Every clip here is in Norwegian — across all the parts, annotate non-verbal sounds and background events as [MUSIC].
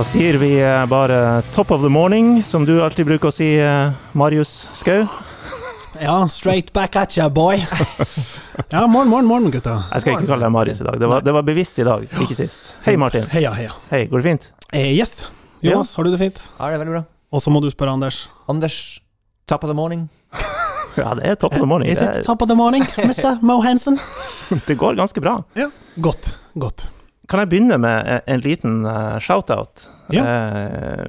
Da sier vi eh, bare 'top of the morning', som du alltid bruker å si, eh, Marius Skau. Ja, straight back at ya, boy. [LAUGHS] Ja, morgen, morgen, morgen, gutta. Jeg skal ikke kalle deg Marius i dag. Det var, det var bevisst i dag, ikke sist. Hei, Martin. Heia, heia. Hei, går det fint? Eh, yes. Jonas, har du det fint? Ja, det er veldig bra. Og så må du spørre Anders. Anders, top of the morning. [LAUGHS] Ja, det er top of the morning. Is it top of the morning, [LAUGHS] Mr. Mo Hansen? det går ganske bra. Ja. Godt. Godt. Kan jeg begynne med eh, en liten eh, shout-out? Ja. Eh,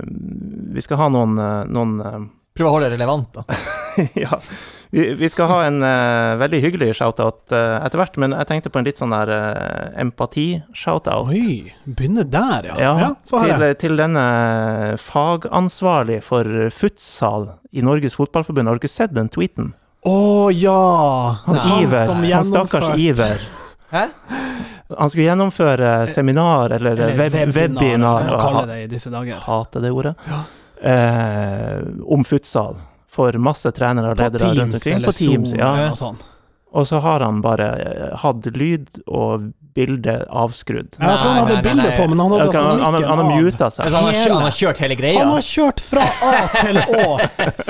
vi skal ha noen, eh, noen Prøv å holde det relevant, da. [LAUGHS] Ja. Vi, vi skal ha en uh, veldig hyggelig shout-out uh, etter hvert, men jeg tenkte på en litt sånn der uh, empati-shout-out. Oi, begynne der, ja. Ja, ja til, til denne fagansvarlig for futsal i Norges Fotballforbund. Har du ikke sett den tweeten? Å ja! Han Nei. Iver, som han stakkars Iver. Hæ? Han skulle gjennomføre seminar, eller, Eller web, webinar, kan man det i disse dager. hater det ordet, eh, om futsal. For masse trenere og ledere rundt omkring. På Teams, Zoom ja. og sånn. Og så har han bare eh, hatt lyd og bilde avskrudd. Nei, Jeg tror han hadde nei, nei, nei. på, men han hadde altså han, av. han har muta seg. Han, har kjørt, han har kjørt hele greia. Han har kjørt fra A til Å,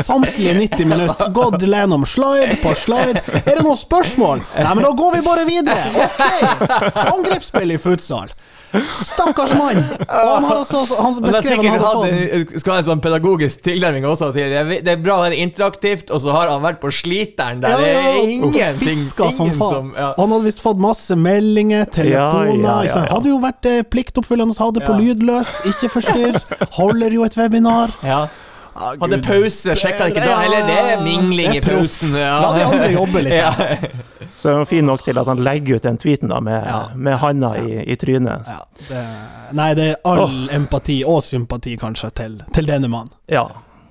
samtlige 90 minutter. Gått gjennom slide på slide. Er det noen spørsmål? Nei, men da går vi bare videre. Ok! Angrepsspill i futsal. Stakkars mann! Han har også, Han Men det er beskrev han hadde skal ha en sånn pedagogisk tilnærming også til det. er- bra å være interaktivt, og så har han vært på sliteren der Ja, ja, ingenting fiska som ingen som ja. Han hadde visst fått masse meldinger, telefoner Ja, ja, ja, ja. Hadde jo vært eh, pliktoppfyllende, hadde på lydløs, ikke forstyrr. [LAUGHS] Holder jo et webinar. ja. Ah, Hadde Gud. pause, sjekka ikke da heller. Det er mingling i pausen. Ja. La de andre jobbe litt. [LAUGHS] Ja. Så er fin nok til at han legger ut den tweeten da, med, Ja. med handa i, i trynet. Ja, det, nei, det er all empati og sympati, kanskje, til, til denne mannen. Ja.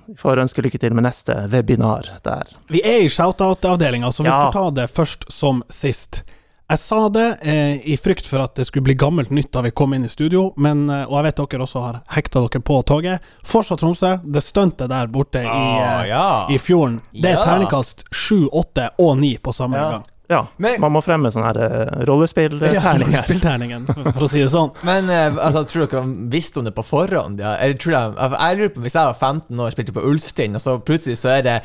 Vi får ønske lykke til med neste webinar der. Vi er i shoutout-avdelinga, så vi Ja. får ta det først som sist. Jeg sa det eh, i frykt for at det skulle bli gammelt nytt da vi kom inn i studio, men, eh, og jeg vet dere også har hekta dere på toget. Fortsatt Tromsø, det stuntet der borte i, eh, ja. i fjorden, det er Ja. terningkast 7, 8 og 9 på samme Ja. gang. Ja, Men- man må fremme sånn her eh, Ja, [LAUGHS] rollespillterninger. Spillterningen, for å si det sånn. [LAUGHS] Men eh, altså, tror dere visste om det på forhånd? Ja? Eller tror jeg, jeg, jeg lurer på Hvis jeg var 15 år og spilte på Ulfstind, og så plutselig så er det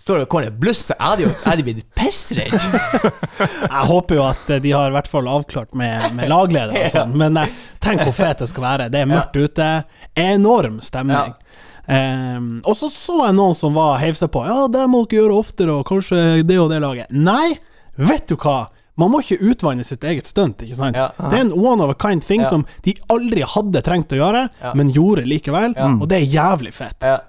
står det og kommer det bluss, jeg hadde jo jeg hadde blitt pissredd. [LAUGHS] Jeg håper jo at eh, de har i hvert fall avklart med, med lagleder og sånn, men eh, tenk hvor fet det skal være. Det er mørkt ute, enorm stemning. Ehm, og så så jeg noen som var heiv seg på. Ja, det må dere gjøre oftere, og kanskje det og det laget. Nei, vet du hva? Man må ikke utvanne sitt eget stunt, ikke sant? Ja. Det er en one of a kind thing Ja. som de aldri hadde trengt å gjøre, Ja. men gjorde likevel, Ja. og det er jævlig fett. Ja,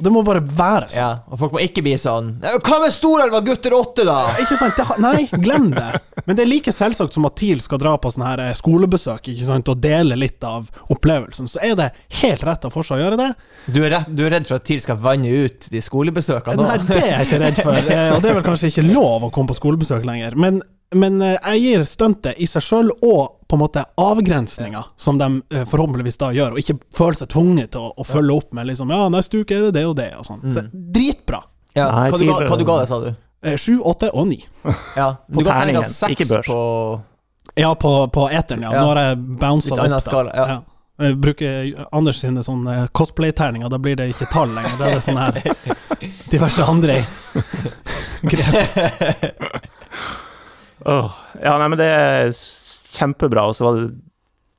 Det må bare være sånn. ja. Og folk må ikke bli sånn Hva med Storelva gutter åtte, da? Ikke sant? Det, nei, glem det. Men det er like selvsagt som at TIL skal dra på sånne her eh, skolebesøk ikke sant? og dele litt av opplevelsen. Så er det helt rett av for seg å gjøre det. Du er, redd, du er redd for at TIL skal vanne ut de skolebesøkene nå? Nei, det er jeg ikke redd for. eh, Og det er vel kanskje ikke lov å komme på skolebesøk lenger. Men, men eh, jeg gir stuntet i seg sjøl og på en måte avgrensninga som de eh, forhåpentligvis da gjør, og ikke føler seg tvunget til å, å følge opp med liksom Ja, neste uke er det det og det, og sånn. Mm. Dritbra. Ja. Hva, du ga, hva du ga det, sa du? Eh, Sju, åtte og ni. [LAUGHS] Ja. På du ga terningen, ikke børs. på Ja, på, på eteren, ja. Ja. Nå har jeg bounsa det opp. skala, ja. ja. Jeg bruker Anders sine sånne cosplay-terninger, da blir det ikke tall lenger. Da er det sånne her [LAUGHS] diverse andre [LAUGHS] grep. Åh, Ja, nei, men det er kjempebra. Og så var det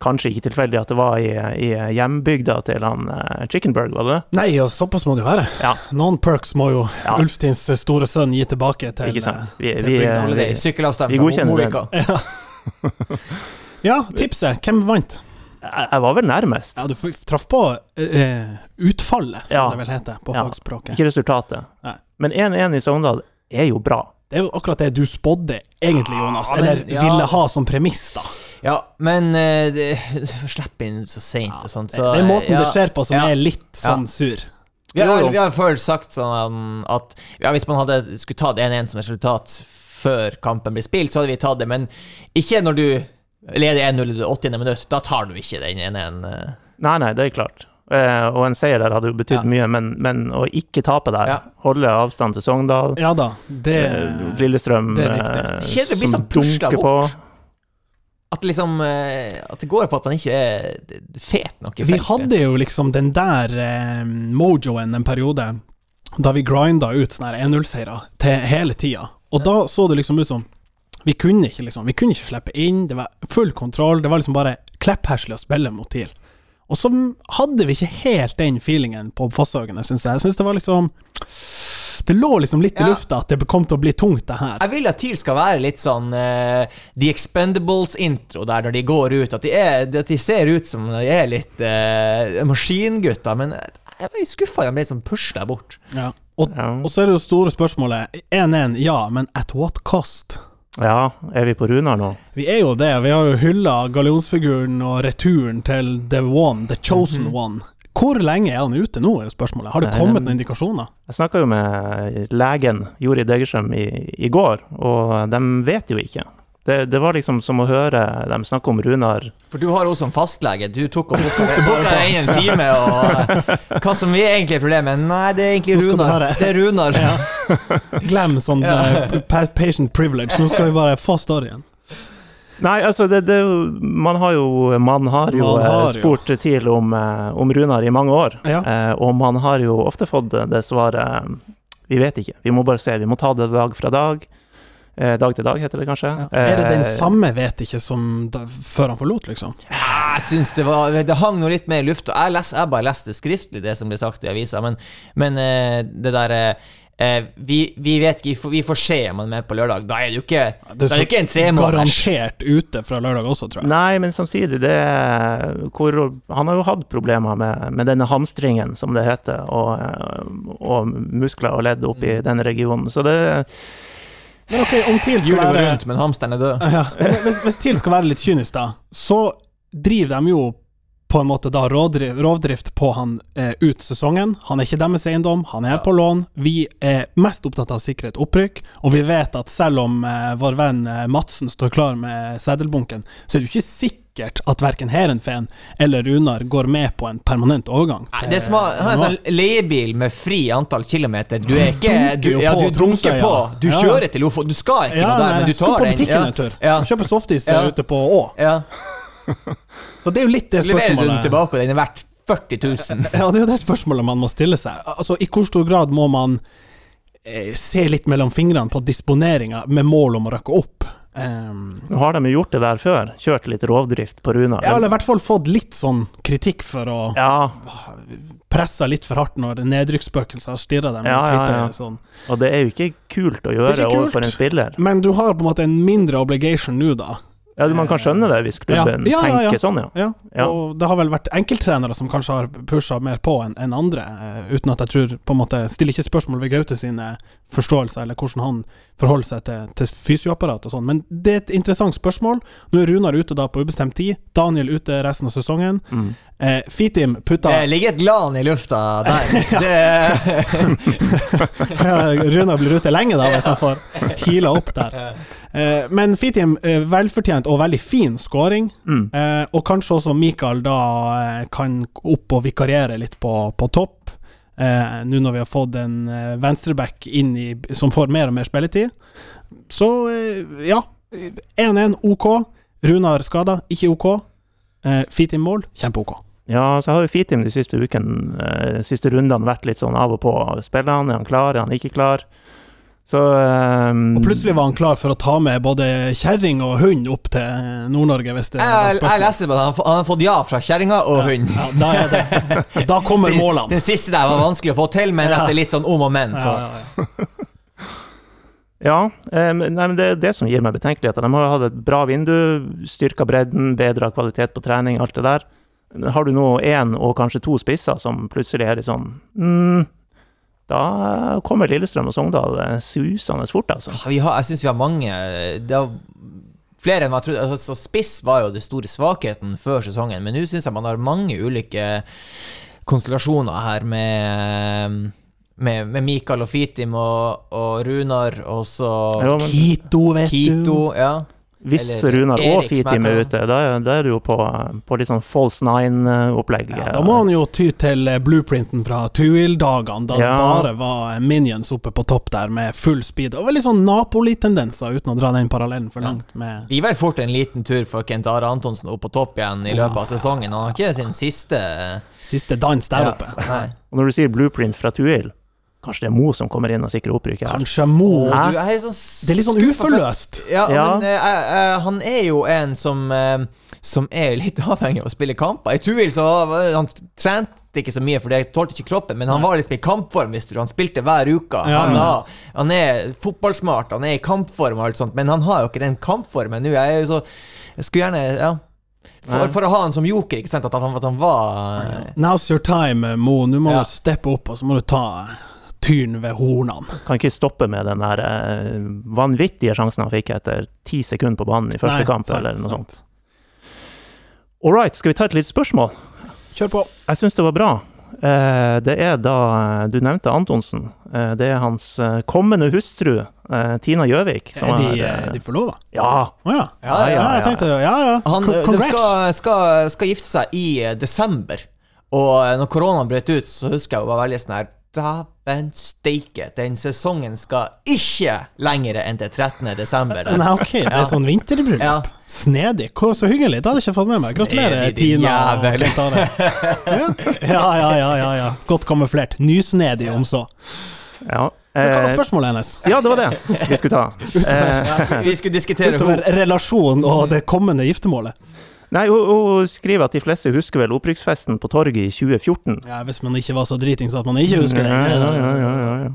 kanskje ikke tilfeldig at det var i, i hjembygda til han uh, Chickenberg, var det det? Nei, og såpass må det jo være. Ja. Noen perks må jo Ja. Ulfstins store sønn gi tilbake til Ikke sant? Vi, til vi, bygda. Alle vi, vi godkjenner den. [LAUGHS] Ja, tipset. Hvem vant? jeg, jeg var vel nærmest. Ja, du traff på eh, utfallet, som Ja. det vel heter på Ja. fagspråket. Ikke resultatet. Nei. Men 1-1 i Sogndal er jo bra. Det er jo akkurat det du spådde, egentlig, Jonas. Ja, men- Eller ja. ville ha som premiss, da. Ja, men uh, det, [LAUGHS] Slipp inn så seint og sånt. Så, det er måten ja, det skjer på som ja. er litt Ja. sånn sur. Vi har, vi har før sagt sånn at ja, hvis man hadde skulle tatt 1-1 som resultat før kampen ble spilt, så hadde vi tatt det, men ikke når du leder 1-0 i det 80. minutt. Da tar du ikke den 1-1. eh. Nei, nei, det er klart. Eh, og en seier der hadde jo betydd Ja. mye, men, men å ikke tape der, Ja. holde avstand til Sogndal, Ja da, det eh, Lillestrøm det er eh, Kjedelig blir som sånn pusla dunker bort. At liksom At det går på at man ikke er fet nok i Vi hadde jo liksom den der eh, mojoen en periode, da vi grinda ut sånne her 1-0-seiere til hele tida. Og da så det liksom ut som Vi kunne ikke liksom Vi kunne ikke slippe inn, det var full kontroll, det var liksom bare kleppherselig å spille mot TIL. Og så hadde vi ikke helt den feelingen på Fosshaugene, syns jeg. Jeg syns det var liksom Det lå liksom litt i Ja. lufta at det kom til å bli tungt, det her. Jeg vil at TIL skal være litt sånn uh, The Expendables-intro der når de går ut. At de, er, at de ser ut som de er litt uh, maskingutter. Men jeg var skuffa de ble sånn pusla bort. Ja. Og, Ja. og så er det jo store spørsmålet 1-1, ja, men at what cost? Ja, er vi på Runar nå? Vi er jo det. Vi har jo hylla gallionsfiguren og returen til The One, The Chosen One. Hvor lenge er han ute nå, er jo spørsmålet. Har det kommet noen indikasjoner? Jeg snakka jo med legen Jori Degerstrøm i, i går, og de vet jo ikke. Det, det var liksom som å høre dem snakke om Runar For du har jo som fastlege. Du tok og [LAUGHS] tok boka deg inn en time, og hva som er egentlig problemet? Nei, det er egentlig Runar. Det er Runar. [LAUGHS] Glem sånn Ja. eh, patient privilege. Nå skal vi bare få storyen. Nei, altså, det, det, man har jo, man har jo Man eh, har jo. spurt TIL om, eh, om Runar i mange år, Ja. eh, og man har jo ofte fått det svaret eh, Vi vet ikke, vi må bare se, vi må ta det dag fra dag. Eh, dag til dag, heter det kanskje. Ja. Er det den Eh, samme vet ikke som da, før han forlot, liksom? Jeg syns det var Det hang noe litt mer i lufta. Jeg, les, jeg bare leste skriftlig det som ble sagt i avisa, men, men eh, det der eh, vi, vi vet ikke, vi får, se om han er med på lørdag. Da er det jo ikke, Det er det ikke en tremåneders. Garantert ute fra lørdag også, tror jeg. Nei, men samtidig, det er hvor, Han har jo hatt problemer med, med denne hamstringen, som det heter, og, og muskler og ledd opp i den regionen. Så det Men ok, om TIL skal Hjulet være rundt, men hamsteren er død. Ja, hvis, hvis TIL skal være litt kynisk, da, så driver de jo på en måte da rovdrift, rovdrift på han eh, ut sesongen. Han er ikke deres eiendom, han er på lån. Vi er mest opptatt av å sikre et opprykk, og vi vet at selv om eh, vår venn eh, Madsen står klar med seddelbunken, så er det jo ikke sikkert at verken Heerenveen eller Runar går med på en permanent overgang. Nei, det er som å ha en sånn leiebil med fri antall kilometer. Du er ikke Du, ja, du dunker på. Du kjører til Lofoten. Du skal ikke ja, noe der, men tar den. skal på butikken en tur. Ja. Kjøper softis Ja. ute på Å. [LAUGHS] Ja. Så det er jo litt det spørsmålet. Leverer du den tilbake, og den er verdt 40 000. [LAUGHS] Ja, det er jo det spørsmålet man må stille seg. Altså, I hvor stor grad må man eh, se litt mellom fingrene på disponeringa med mål om å røkke opp? Um, Nå har de jo gjort det der før. Kjørt litt rovdrift på Runar. ja, eller i hvert fall fått litt sånn kritikk for å Ja, presse litt for hardt når nedrykksspøkelser har stirra dem Ja, ja, ja. Sånn. og det er jo ikke kult å gjøre kult. overfor en spiller. Men du har på en måte en mindre obligation nå, da. Ja, Man kan skjønne det hvis klubben Ja, ja, tenker sånn, Ja. og det har vel vært enkelttrenere som kanskje har pusha mer på enn en andre, eh, uten at jeg tror på en måte Stiller ikke spørsmål ved Gaute sine forståelser, eller hvordan han forholder seg til, til fysioapparat og sånn, men det er et interessant spørsmål. Nå er Runar ute da på ubestemt tid, Daniel ute resten av sesongen. Mm. Eh, Fitim putta Det ligger et glan i lufta der. [LAUGHS] Det, Runa blir ute lenge, da, hvis han får heala opp der. Eh, men Fitim, eh, velfortjent og veldig fin scoring. Mm. Eh, og kanskje også Mikael da eh, kan opp og vikariere litt på, på topp. Eh, Nå når vi har fått en venstreback inn i, som får mer og mer spilletid. Så eh, ja. 1-1 OK. Runar skada, ikke OK. Eh, Fitim mål, kjempe-OK. Ja, så har jo Fitim de siste ukene, eh, de siste rundene vært litt sånn av og på. Spiller han, er han klar, er han ikke klar? Så um, Og plutselig var han klar for å ta med både kjerring og hund opp til Nord-Norge, hvis det var jeg, jeg leser på at han, han har fått ja fra kjerringa og hund. Ja, da, er det, da kommer [LAUGHS] målene. Den siste der var vanskelig å få til, men Ja. etter litt sånn om og men, så Ja, ja, ja. Ja, eh, nei, men det er det som gir meg betenkeligheter. De har hatt et bra vindu, styrka bredden, bedra kvalitet på trening, alt det der. Har du nå én og kanskje to spisser som plutselig er litt sånn mm, Da kommer Lillestrøm og Sogndal eh, susende fort, altså. vi har, Jeg syns vi har mange det har, Flere enn man trodde. Altså, spiss var jo det store svakheten før sesongen, men nå syns jeg man har mange ulike konstellasjoner her med med, med Mikael og Fitim og, og Runar, og så Jo, men, Kito, vet Kito. du. Ja. Hvis Eller Runar og Fitim er ute, da, da er du jo på, på litt sånn false nine-opplegg. Ja, da må han jo ty til eh, blueprinten fra Tuil-dagene, da Ja. det bare var minions oppe på topp der med full speed. Og veldig sånn Napoli-tendenser, uten å dra den parallellen for Ja. langt. med Blir vel fort en liten tur for Kent Are Antonsen opp på topp igjen i løpet av sesongen. Han har ikke sin siste Siste dans der Ja, oppe. Nei. Og når du sier blueprint fra Tuil, kanskje det er Mo som kommer inn og sikrer opprykket? her? Kanskje Mo Hæ? Du, jeg er sånn Det er litt sånn uforløst. Ja, Ja. men uh, uh, han er jo en som uh, Som er litt [LAUGHS] avhengig av å spille kamper. I Tuil så han trente ikke så mye, for det tålte ikke kroppen, men han var liksom i kampform. Visst du, Han spilte hver uke. Ja, han, ja. har, han er fotballsmart, han er i kampform og alt sånt, men han har jo ikke den kampformen nå. Jeg så Jeg skulle gjerne Ja. For, for å ha han som joker, ikke sant, at han, at han var eh, Now's your time, Mo. Nå må Ja. du steppe opp, og så må du ta tyren ved hornene. Kan ikke stoppe med den der eh, vanvittige sjansen han fikk etter ti sekunder på banen i første Nei, kamp, sant, eller noe sant. sånt. All right, skal vi ta et lite spørsmål? Kjør på. Jeg syns det var bra. Eh, det er da Du nevnte Antonsen. Eh, det er hans eh, kommende hustru, eh, Tina Gjøvik. som Er de, er, eh, de forlova? Ja! Oh, ja. Ja, ja, Ja, jeg tenkte ja, ja. Han, Congrats. skal, skal, skal gifte seg i eh, desember. Og eh, når koronaen brøt ut, så husker jeg hun var veldig sånn her Dæven steike, den sesongen skal ikke lenger enn til 13. desember. [LAUGHS] Nei, ok, det er sånn vinterbryllup. Ja. Snedig. Hvor så hyggelig. Det hadde jeg ikke fått med meg. Gratulerer, Snedig, Tina. jævel. Ja, ja, ja, ja, ja. Godt kamuflert. Nysnedig om så. ja. Men Hva var Eh, spørsmålet hennes? ja, det var det vi skulle ta. [LAUGHS] Utover, Ja, vi skulle diskutere Utover relasjon og det kommende giftermålet. Nei, hun, hun skriver at de fleste husker vel opprykksfesten på torget i 2014. Ja, Hvis man ikke var så dritings at man ikke husker det. Ja, ja, ja, ja.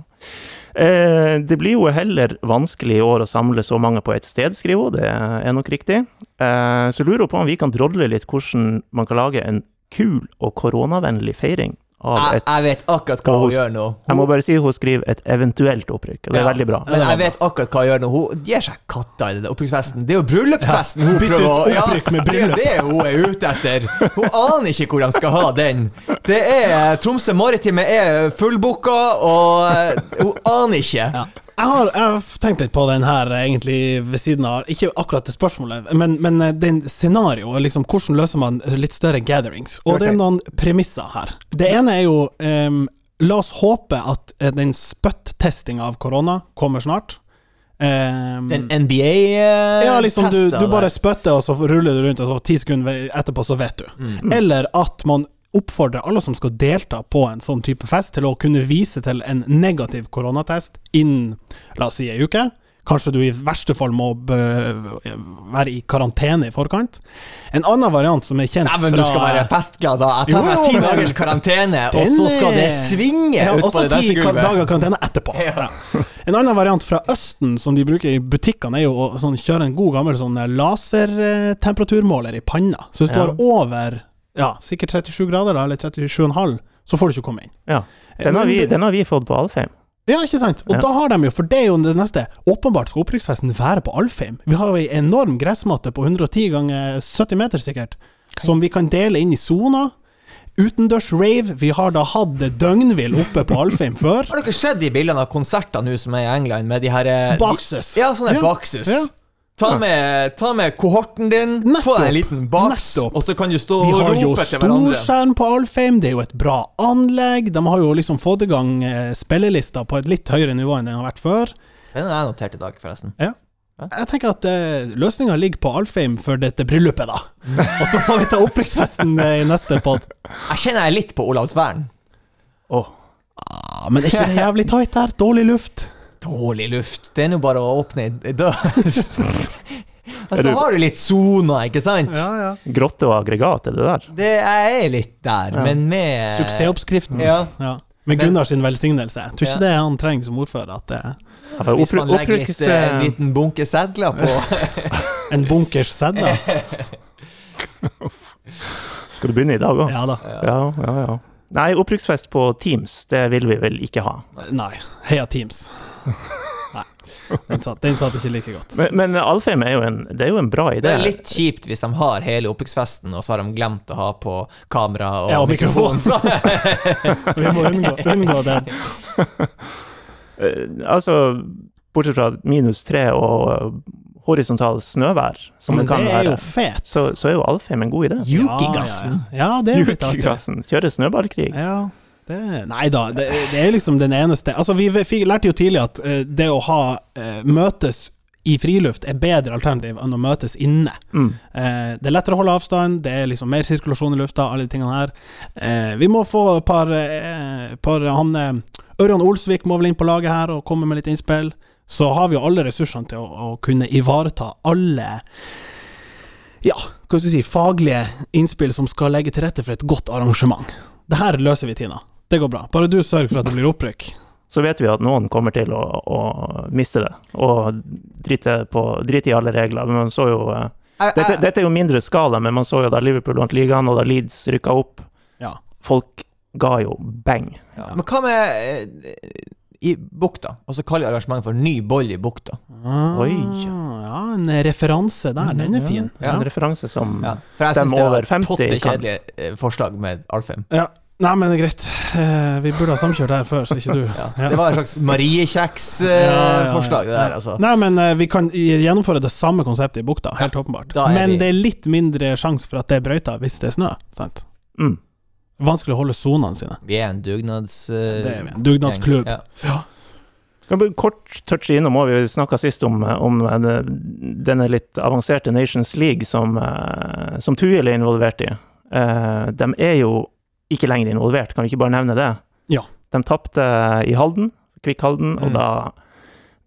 Eh, det blir jo heller vanskelig i år å samle så mange på et sted, skriver hun. Det er nok riktig. Eh, så lurer hun på om vi kan drodle litt hvordan man kan lage en kul og koronavennlig feiring av Jeg, et jeg vet akkurat hva hun Hun- gjør nå. Jeg må bare si hun skriver et eventuelt opprykk, det er Ja. veldig bra. Men jeg vet akkurat hva hun gjør nå. Hun gir seg katta i den opprykksfesten. Det er jo bryllupsfesten hun bytter prøver å ut opprykk med Det er det hun er ute etter. Hun aner ikke hvor de skal ha den. Det er Tromsø Maritime er fullbooka, og hun aner ikke. Ja. Jeg har, jeg har tenkt litt på den her egentlig ved siden av Ikke akkurat det spørsmålet, men, men eh, den scenarioet. Liksom, hvordan løser man litt større gatherings? Og det er noen premisser her. Det ene er jo um, La oss håpe at eh, den spytt-testinga av korona kommer snart. Um, Den NBA-testen. ja, liksom du, du bare spytter, og så ruller du rundt, og så ti sekunder etterpå så vet du. Mm. Eller at man oppfordrer alle som skal delta på en sånn type fest, til å kunne vise til en negativ koronatest innen, la oss si, ei uke. Kanskje du i verste fall må være i karantene i forkant. En annen variant som er kjent fra... Nei, men du skal være festglad da. Jeg tar meg ti dagers karantene, og så skal det svinge ja, ut og på så det ti ka- dansegulvet. dager karantene etterpå. [LAUGHS] Ja. En annen variant fra Østen som de bruker i butikkene, er jo å sånn, kjøre en god gammel sånn lasertemperaturmåler i panna. Så hvis du har over ja, sikkert 37 grader, da, eller 37,5, så får du ikke komme inn. Ja. Den har vi, den har vi fått på Alfheim. Ja, ikke sant? Og Ja. da har de jo, for det er jo det neste Åpenbart skal opprykksfesten være på Alfheim. Vi har jo ei enorm gressmatte på 110 ganger 70 meter, sikkert, som vi kan dele inn i soner. Utendørs rave. Vi har da hatt døgnvill oppe på Alfheim før. [LAUGHS] Har dere sett de bildene av konserter nå som er i England, med de her eh, Boxes. Ja, sånne Ja. boxes. Ja. Ta, med, ta med kohorten din, få deg en liten baks, Nettopp. og så kan du stå og rope til hverandre. De har jo storskjerm på Alfheim, det er jo et bra anlegg. De har jo liksom fått i gang eh, spillelista på et litt høyere nivå enn den har vært før. Den har jeg notert i dag, forresten. Jeg tenker at eh, løsninga ligger på Alfheim for dette bryllupet, da. [LAUGHS] Og så får vi ta opprykksfesten eh, i neste pod. Jeg kjenner jeg litt på Olavsvern. Åh, Ah, men er ikke det jævlig tight her? Dårlig luft? Dårlig luft. Det er nå bare å åpne ei dør. [LAUGHS] Og så har du litt soner, ikke sant? ja. grotte og aggregat, er det der? Det jeg er litt der, Ja. men med Suksessoppskriften. Ja. Ja. Med Gunnars Gunnar velsignelse. Jeg tror ikke Ja. det han trenger som ordfører. At det Ja, Hvis man legger litt, opprykks- eh, en liten bunke sedler på [LAUGHS] en bunkers sedler. [LAUGHS] Skal du begynne i dag òg? Ja da. Ja, ja, ja. Nei, opprykksfest på Teams, det vil vi vel ikke ha. Nei. Heia Teams. [LAUGHS] Nei. Den satt, den satt ikke like godt. Men, men Alfheim er jo en, det er jo en bra Det er litt kjipt hvis de har hele oppvekstfesten, og så har de glemt å ha på kamera og, Ja, og mikrofon. Så. [LAUGHS] Vi må unngå, unngå den. [LAUGHS] Eh, altså, bortsett fra minus tre og horisontal snøvær, som Men det kan det være, så, så er jo Alfheim en god idé. Jukigassen. Ja, ja. ja, det er litt artig. Kjøre snøballkrig. Ja, det, nei da, det, det er liksom den eneste Altså, vi fikk, lærte jo tidlig at uh, det å ha uh, møtes i friluft er bedre alternativ enn å møtes inne. Mm. Eh, det er lettere å holde avstand, det er liksom mer sirkulasjon i lufta, alle de tingene her. Eh, vi må få et par, par han, Ørjan Olsvik må vel inn på laget her og komme med litt innspill. Så har vi jo alle ressursene til å, å kunne ivareta alle ja, hva skal vi si, faglige innspill som skal legge til rette for et godt arrangement. Det her løser vi, Tina. Det går bra. Bare du sørger for at det blir opprykk. Så vet vi at noen kommer til å, å miste det, og drite, på, drite i alle regler. Men Man så jo eh, dette, dette er jo mindre skala, men man så jo da Liverpool vant ligaen, og da Leeds rykka opp. Ja. Folk ga jo bang. ja. Men hva med eh, i bukta? Og så kaller vi arrangementet for Ny boll i bukta. Ah, Oi. Ja, en referanse der. Den er fin. Ja. En referanse som Ja. For jeg syns det var over et 50 potte kjedelig eh, forslag med Alfheim. Ja. Nei, men det er greit. Eh, vi burde ha samkjørt her før, så ikke du. [LAUGHS] Ja. Ja. Det var en slags Ja, ja, ja, Mariekjeks-forslag, det der, altså. Nei, men eh, vi kan gjennomføre det samme konseptet i bukta, helt åpenbart. Men det er litt mindre sjanse for at det er brøyta hvis det er snø. Sant? mm. Vanskelig å holde sonene sine. Vi er en dugnads... eh, Det er vi. En dugnadsklubb. Ja. Kan vi kort touche innom, og vi snakka sist om, om denne, litt avanserte Nations League som, som Tuil er involvert i. Eh, De er jo ikke lenger involvert, kan vi ikke bare nevne det? Ja. De tapte i Halden, Kvikk Halden, og Mm. da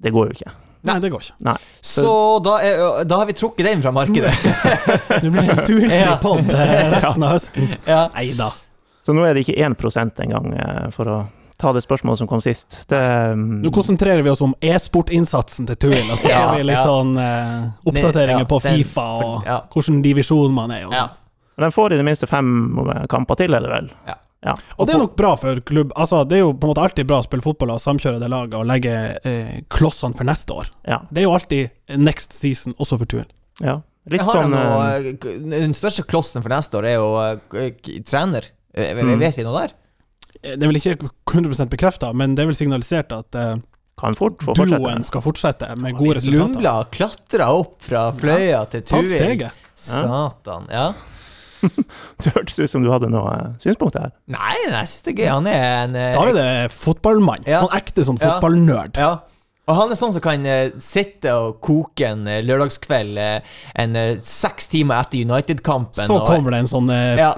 Det går jo ikke. Nei, det går ikke. Så da, er, da har vi trukket den fra markedet. [LAUGHS] Det blir en turfri Ja. pod eh, [LAUGHS] resten av høsten. ja. Nei da. Så nå er det ikke 1% engang, eh, for å ta det spørsmålet som kom sist. Det, mm, Nå konsentrerer vi oss om e-sportinnsatsen til Tuil, og så Ja, har vi litt ja. sånn uh, oppdateringer Ja, på den- Fifa og ja. hvilken divisjon man er i. Og, ja. Sånn. de får i det minste fem eh, kamper til, er det vel? Ja. Ja. og det er nok bra for klubb. Altså, det er jo på en måte alltid bra å spille fotball og samkjøre det laget og legge eh, klossene for neste år. Ja. Det er jo alltid next season, også for turen. ja. Litt sånn noe, eh, eh, Den største klossen for neste år er jo trener. Mm. Vet vi noe der? Det er vel ikke 100 bekrefta, men det er vel signalisert at eh, kan fort få fortsette. duoen skal fortsette med gode resultater. Lundblad klatra opp fra Fløya til Tatt steget. Satan. Ja. [LAUGHS] Det hørtes ut som du hadde noe eh, synspunkt her. Nei, nei, jeg syns det er gøy. Han er en eh, Da er det fotballmann. Ja. Sånn ekte sånn Ja. fotballnerd. Ja. Og han er sånn som kan eh, sitte og koke en lørdagskveld en seks timer etter United-kampen. Så kommer det en sånn Ja.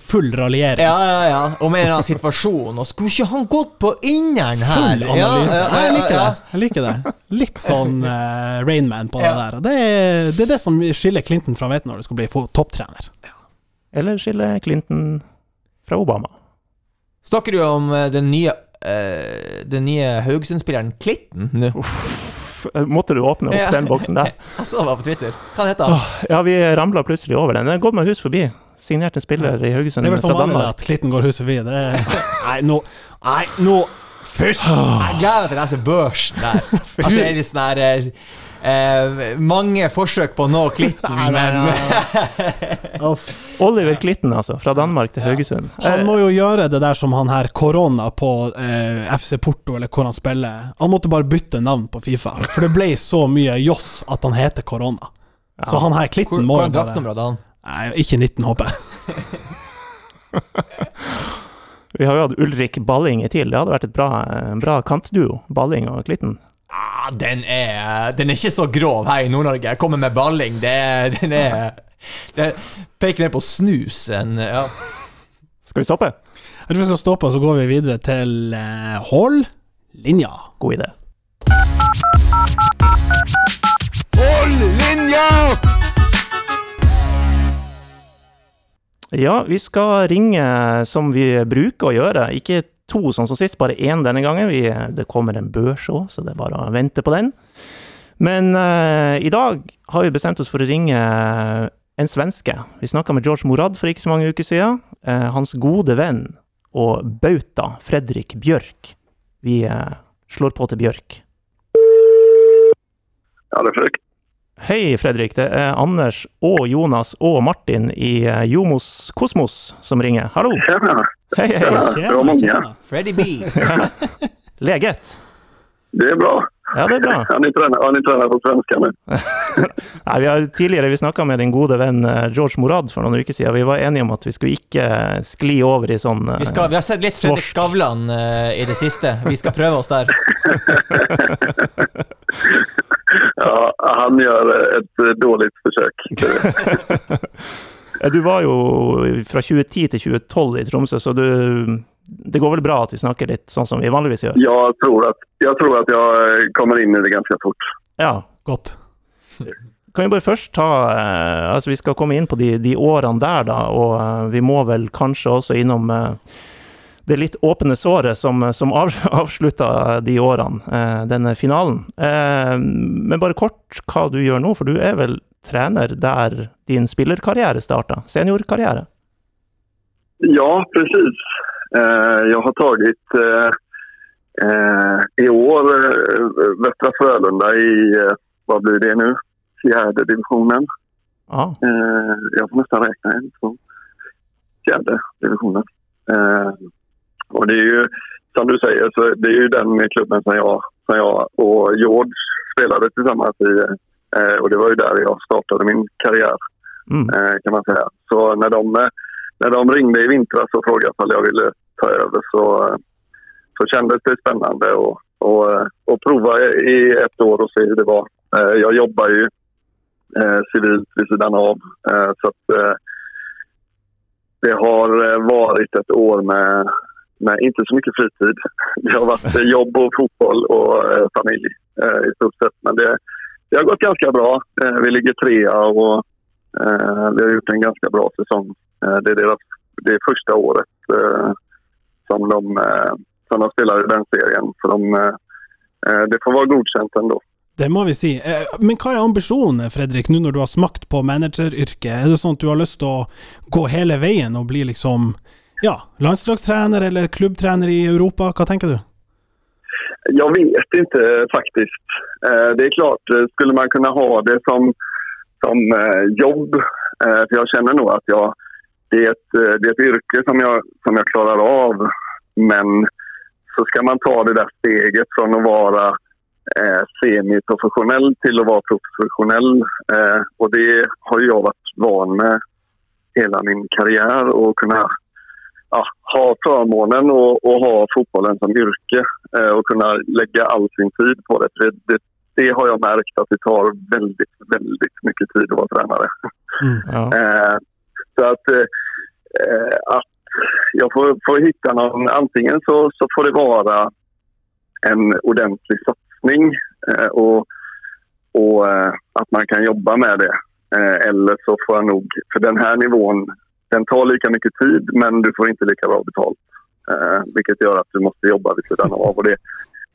full raljering. Ja, ja, ja. Om en eller annen situasjon. Og skulle ikke han gått på inneren her? Full analyse. Ja, ja, jeg liker det. Jeg liker det. Litt sånn [LAUGHS] uh, Rainman på det der. Det er, det er det som skiller Clinton fra Veten når du skal bli topptrener. topptrener. Eller skille Clinton fra Obama. Snakker du om eh, den nye uh, Den nye Haugesund-spilleren Klitten nå? Måtte du åpne opp Ja. den boksen der? [LAUGHS] Jeg så det var på Twitter. Hva heter han? Ja, vi ramla plutselig over den. Den er gått meg hus forbi. Signert en spiller i Haugesund Det er vel sånn som vanlig at Clinton går hus forbi. Det er, [LAUGHS] nei, nå Nei, nå Fysj! Jeg gleder meg til å lese børsen der. [LAUGHS] Altså, det er litt sånn her eh, Mange forsøk på å nå Klitten, [LAUGHS] Nei, nei, men. Oliver Klitten, altså. Fra Danmark til Haugesund. Han Eh, må jo gjøre det der som han her korona på eh, FC Porto, eller hvor han spiller. Han måtte bare bytte navn på Fifa, for det ble så mye joss at han heter korona. ja. Så han her Hvor- Klitten må jo bare hadde han? Nei, ikke 19, håper jeg. [LAUGHS] Vi har jo hatt Ulrik Balling i TIL. Det hadde vært et bra, bra kantduo. Balling og Klitten. Ah, den er Den er ikke så grov her i Nord-Norge. Jeg kommer med balling. Det, den er Det peker mer på snus enn ja. Skal vi stoppe? Jeg tror vi skal stoppe, og så går vi videre til uh, Hold linja. God idé. Hold linja! Ja, vi skal ringe som vi bruker å gjøre. Ikke to sånn som sist, bare én denne gangen. Vi, det kommer en børs òg, så det er bare å vente på den. Men uh, i dag har vi bestemt oss for å ringe en svenske. Vi snakka med George Morad for ikke så mange uker siden. Uh, hans gode venn og bauta, Fredrik Bjørk. Vi uh, slår på til Bjørk. Ja, det er Fredrik. Hei, Fredrik. Det er Anders og Jonas og Martin i Jomos Kosmos som ringer. Hallo! Tjena. Hei, hei! Tjena. Bra många. Freddy B. [LAUGHS] Leget? Det är bra. Ja, det er bra. Har ni tränat, har ni tränat på svenska nu? [LAUGHS] Nei, vi har tidligere vi snakka med din gode venn eh, George Morad for noen uker siden. Vi var enige om at vi skulle ikke skli over i sånn eh, Vi, skal, vi har sett litt Fredrik Skavlan uh, i det siste. Vi skal prøve oss der. [LAUGHS] Ja, han gör eh, ett eh, dåligt försök. Du var jo fra 2010 til 2012 i Tromsø, så du Det går vel bra at vi snakker litt sånn som vi vanligvis gjør? Jag tror at jeg, tror at jag eh, kommer inn i det ganske fort. Ja. Godt. Kan vi bare først ta eh, Altså, vi skal komme inn på de, de årene der, da, og eh, vi må vel kanskje også innom eh, det litt åpne såret som, som av, [LAUGHS] avslutta de årene, eh, denne finalen. Men bare kort hva du gjør nå, for du er vel trener der din spillerkarriere starta? Seniorkarriere? Ja, precis. Eh, jag har tagit eh, eh, i år Västra Frölunda i, vad blir det nu, fjärde divisionen. Ja. Eh, jag får nästan räkna en, två, fjärde divisionen. Eh, och det är ju, som du säger, så det är ju den klubben som jag, som jag och George spelade tillsammans i. Eh, och det var ju där jag startade min karriär Mm. eh, kan man säga. Så när de, eh, när de ringde i vintras och frågade om jag ville ta över så, så kändes det spännande och, och, eh, och prova i ett år och se hur det var. Eh, Jag jobbar ju eh, civilt vid sidan av eh, så att det har vært varit ett år med, med inte så mycket fritid. [LAUGHS] Det har varit eh, jobb och fotboll och familj eh, i stort sett. Men det, det har gått ganska bra. Eh, vi ligger trea och eh, vi har gjort en ganska bra säsong. Eh, det är deras det är första året som, de, som de spelar i den serien. Så de, det får vara godkänt ändå. Det må vi si. Men hva er ambisjonen, Fredrik, nå når du har smakt på manageryrket? Er det sånn at du har lyst til å gå hele veien og bli liksom ja, landslagstrener eller klubbtrener i Europa? Hva tenker du? Jag vet inte faktiskt. Eh, Det är klart, eh, skulle man kunna ha det som, som eh, jobb, för jag känner nog att jag, det, är ett, det är ett yrke som jag, som jag klarar av. Men så ska man ta det där steget från att vara semiprofessionell till att vara professionell. Och det har jag varit van med hela min karriär och kunna ja, ha förmånen och, och ha fotbollen som yrke eh, och kunna lägga all sin tid på det. För det, det. Det har jag märkt att det tar väldigt, väldigt mycket tid att vara tränare. Mm. Ja. [LAUGHS] Eh, så att, eh, eh, att jag får, får hitta någon, antingen så, så får det vara en ordentlig satsning eh, och, och eh, att man kan jobba med det. Eh, eller så får jag nog, för den här nivån, den tar lika mycket tid men du får inte lika bra betalt. Eh, vilket gör att du måste jobba vid sidan av. Och det,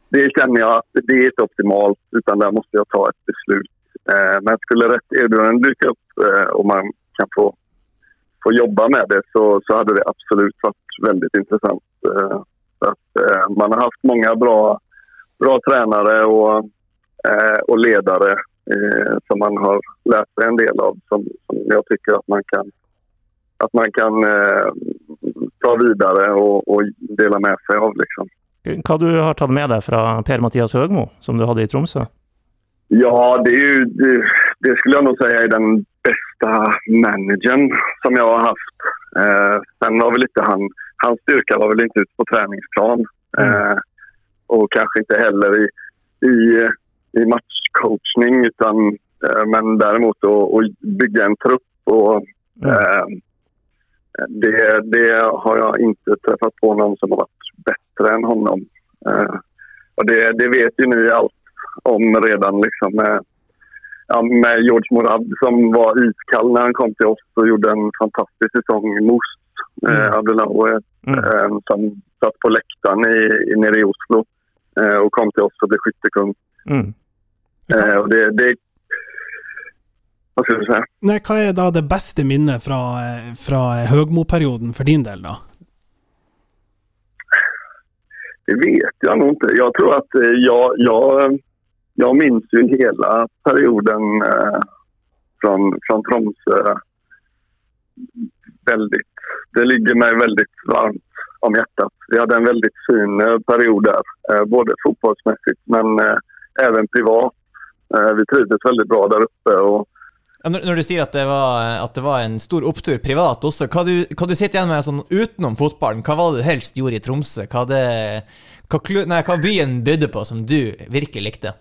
det känner jag att det är inte optimalt utan där måste jag ta ett beslut. Eh, men skulle rätt erbjudande dyka upp eh, och man kan få, få jobba med det så, så hade det absolut varit väldigt intressant. Eh, att, eh, man har haft många bra, bra tränare och, eh, och ledare eh, som man har lärt sig en del av som, som jag tycker att man kan, att man kan eh, ta videre og, og, dele med seg av. Liksom. Hva du har tatt med deg fra Per-Mathias Høgmo, som du hadde i Tromsø? Ja, det, ju, det, det skulle jeg nok si er den beste manageren som jeg har hatt. Eh, sen var vel ikke han, hans styrka var vel ikke ute på träningsplan. Eh, og kanskje ikke heller i, i, i matchcoachning utan eh, men derimot å, å bygge en trupp og Mm. Det, det har jag inte träffat på någon som har varit bättre än honom. Eh, och det, det vet ju ni allt om redan liksom med, ja, med George Morad som var iskall när han kom till oss och gjorde en fantastisk säsong i Most. Eh, Mm. Abdelawi Mm. eh, som satt på läktaren i, i, nere i Oslo eh, och kom till oss och blev skyttekung. Mm. Eh, och det, det... Vad skal du si. Nei, hva er da det beste minnet fra, eh, fra Høgmo-perioden for din del, da? Det vet jeg nog ikke. Jeg tror at jeg, jeg, jeg minnes minns hele hela perioden eh, fra, från Tromsö väldigt. Det ligger meg veldig varmt om hjertet. Vi hadde en veldig fin periode period där, eh, både fotballmessig men eh, även privat. Eh, vi trivdes veldig bra der oppe. Och, Ja, når, du sier at det, var, at det var en stor opptur privat også, hva du, hva du sitter igjen med sånn utenom fotballen? Hva var det du helst gjorde i Tromsø? Hva, det, hva, nei, hva byen bydde på som du virkelig likte?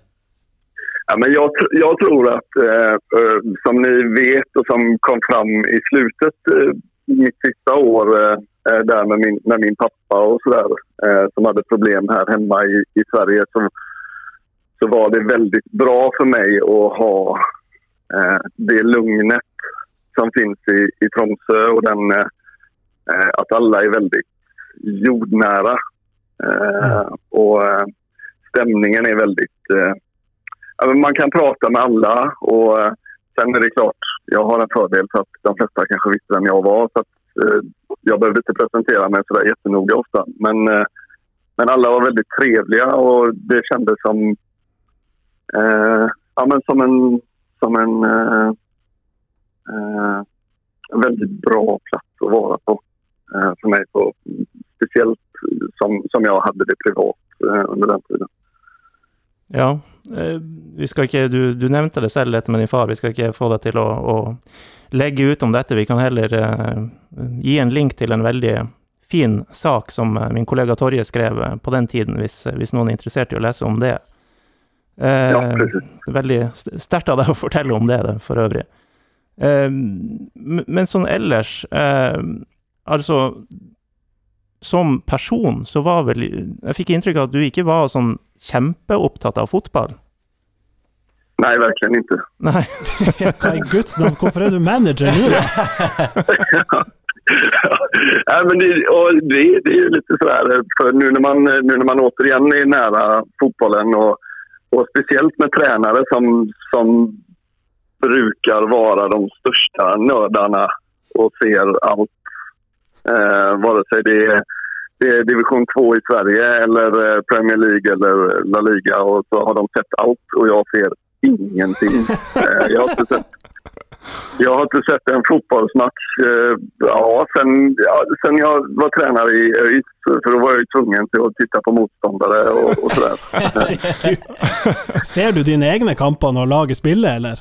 Ja, men jag, jag tror att, eh, eh, som ni vet og som kom fram i slutet, eh, mitt sista år eh, eh, där med min, med min pappa och sådär, eh, som hadde problem her hjemme i, i Sverige, så, så var det veldig bra for meg å ha det lugnet som finns i, i Tromsø og den, eh, eh, är väldigt jordnära. Eh, Och eh, stämningen är väldigt eh, man kan prate med alle. og eh, sen är det klart, jeg har en fordel for at de fleste kanskje visste hvem jeg var. Så Jeg eh, ikke presentere meg så jättenoga ofta. Men, eh, men alle var veldig trivelige, og det kändes som, eh, ja, men som en, som en eh, eh, veldig bra plass å være på eh, for meg. For, spesielt som, som jeg hadde det privat eh, under den tiden. Ja, eh, vi skal ikke, du, du nevnte det selv, dette med din far. Vi skal ikke få deg til å, å legge ut om dette. Vi kan heller eh, gi en link til en veldig fin sak som min kollega Torje skrev på den tiden, hvis, hvis noen er interessert i å lese om det. Eh, Ja, veldig sterkt av deg å fortelle om det, det, for øvrig. Eh, men sånn ellers eh, Altså, som person så var vel Jeg fikk inntrykk av at du ikke var sånn kjempeopptatt av fotball. Nei, virkelig ikke. Nei. [LAUGHS] Hva i guds navn, hvorfor er du manager nå, da? [LAUGHS] ja, men det, och det, det är ju lite sådär, för nu när, man, nu när man återigen är nära fotbollen och, och speciellt med tränare som, som brukar vara de största nördarna och ser allt. Eh, vare sig det är, det är division 2 i Sverige eller eh, Premier League eller La Liga och så har de sett allt och jag ser ingenting. [LAUGHS] Eh, jag har inte sett jag har inte sett en fotbollsmatch eh, ja, sen, ja, sen jag var tränare i ÖIS. För då var jag ju tvungen till att titta på motståndare och, och sådär. [LAUGHS] Ser du dine egne kamper når laget spiller, eller?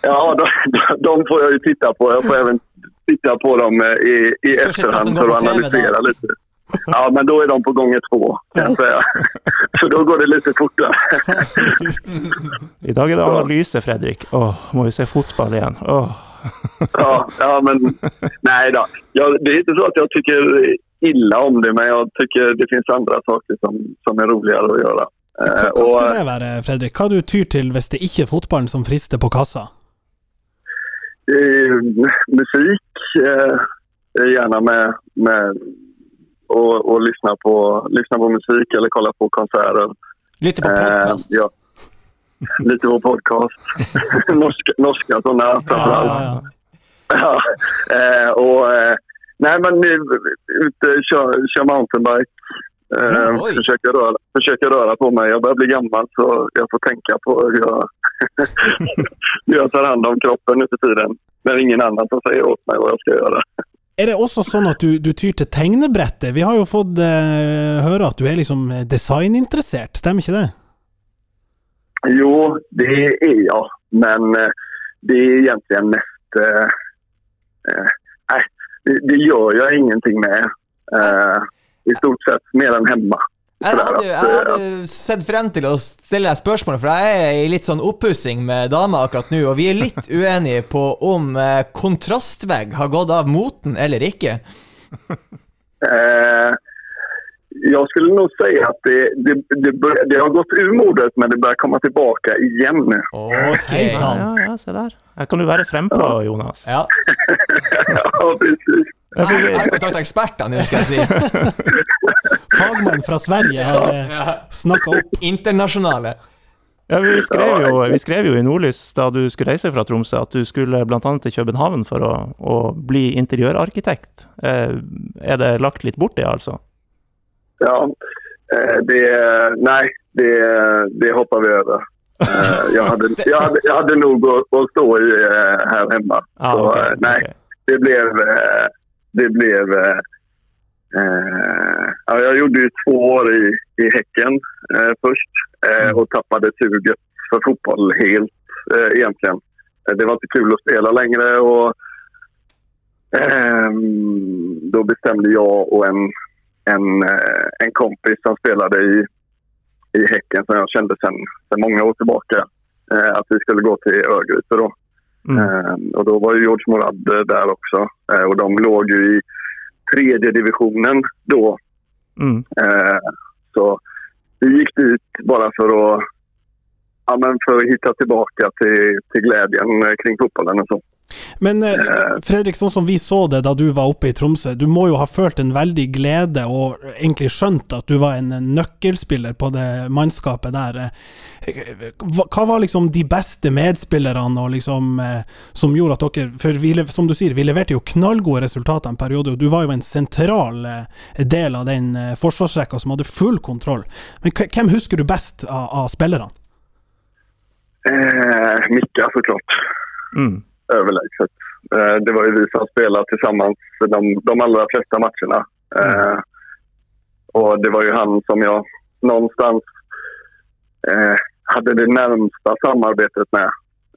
Ja, de, de får jag ju titta på. Jag får även titta på dem eh, i, i efterhand för att analysera lite. Ja, men då är de på gånger två, kan säga. [LAUGHS] Så då går det lite fortare. [LAUGHS] I dag er det analyse, Fredrik. Åh, må vi se fotball igjen. Åh. [LAUGHS] Ja, ja men nej då. Jag, det är inte så att jag tycker illa om det, men jag tycker det finns andra saker som, som er roligere å gjøre. Hva, Eh, hva och, skulle det være, Fredrik? Hva du tyr til hvis det ikke er fotballen som frister på kassa? eh, musikk, eh, gjerne med, med och, och lyssna, på, lyssna på musik eller kolla på konserter. Lite på Eh, podkast. ja. Lite på podcast. [LAUGHS] norska, norska sådana framförallt. Ja, ja. Ja, eh, och, eh, nej, men nu ute kör, kör mountainbike. Eh, Ja, försöker, röra, försöker röra på mig. Jag börjar bli gammal så jag får tänka på hur jag, [LAUGHS] hur jag tar hand om kroppen nu för tiden. När ingen annan som säger åt mig vad jag ska göra. Er det også sånn at du, du tyr til tegnebrettet? Vi har jo fått eh, høre at du er liksom designinteressert, stemmer ikke det? Jo, det er jeg, Men eh, det er egentlig mest... Eh, Nei, det, det gjør jeg ingenting med. Eh, I stort sett mer enn hemma. Jeg hadde, jeg hadde sett frem til å stille deg spørsmål, for jeg er i litt sånn oppussing med dama akkurat nå, og vi er litt [LAUGHS] uenige på om eh, kontrastvegg har gått av moten eller ikke. Eh, jag skulle nog säga att det, det, det, bör- det har gått ur modet men det börjar komma tilbake igjen. Okay. Ja, ja, se der. Her kan du være frempå, Jonas. Ja. [LAUGHS] ja, precis. [LAUGHS] Ja, for Jeg vi- har kontakta ekspertene, skal jeg si. Fagmann fra Sverige har eh, snakka opp. Internasjonale. Ja, vi skrev, jo, vi skrev jo i Nordlys da du skulle reise fra Tromsø, at du skulle bl.a. til København for å, å bli interiørarkitekt. Eh, er det lagt litt bort, det, altså? Ja, eh, det, nej, det, det hoppar vi över. Jeg [LAUGHS] jag, hade, jag, hade, jag hade nog att, att stå i eh, här hemma. Ah, Så, ok, eh, nej, ok. det blev... eh, Det blev... eh, eh, ja, jag gjorde ju två år i, i Häcken eh, först eh, och tappade suget för fotboll helt eh, egentligen. Eh, Det var inte kul att spela längre och då bestämde jag och en, en, eh, en kompis som spelade i, i Häcken som jag kände sedan mange många år tillbaka eh, att vi skulle gå till Örgryte då. Mm. Eh, och då var ju George Morad där också. Eh, och de låg ju i tredje divisionen då. Mm. Eh, så vi gick dit bara för att, ja, men för att hitta tillbaka till, till glädjen kring fotbollen och så. Men eh, Fredrik, sånn som vi så det da du var oppe i Tromsø, du må jo ha følt en veldig glede og egentlig skjønt at du var en nøkkelspiller på det mannskapet der. Eh, Hva var liksom de beste medspillerne og liksom, eh, som gjorde at dere For vi, som du sier, vi leverte jo knallgode resultater en periode, og du var jo en sentral eh, del av den eh, forsvarsrekka som hadde full kontroll. Men hvem husker du best av, av spillerne? Eh, Mikke, så klart. Mm. Överlägset. Eh, det var ju vi som spelade tillsammans de, de allra flesta matcherna. Eh, och det var ju han som jag någonstans eh, hade det närmsta samarbetet med.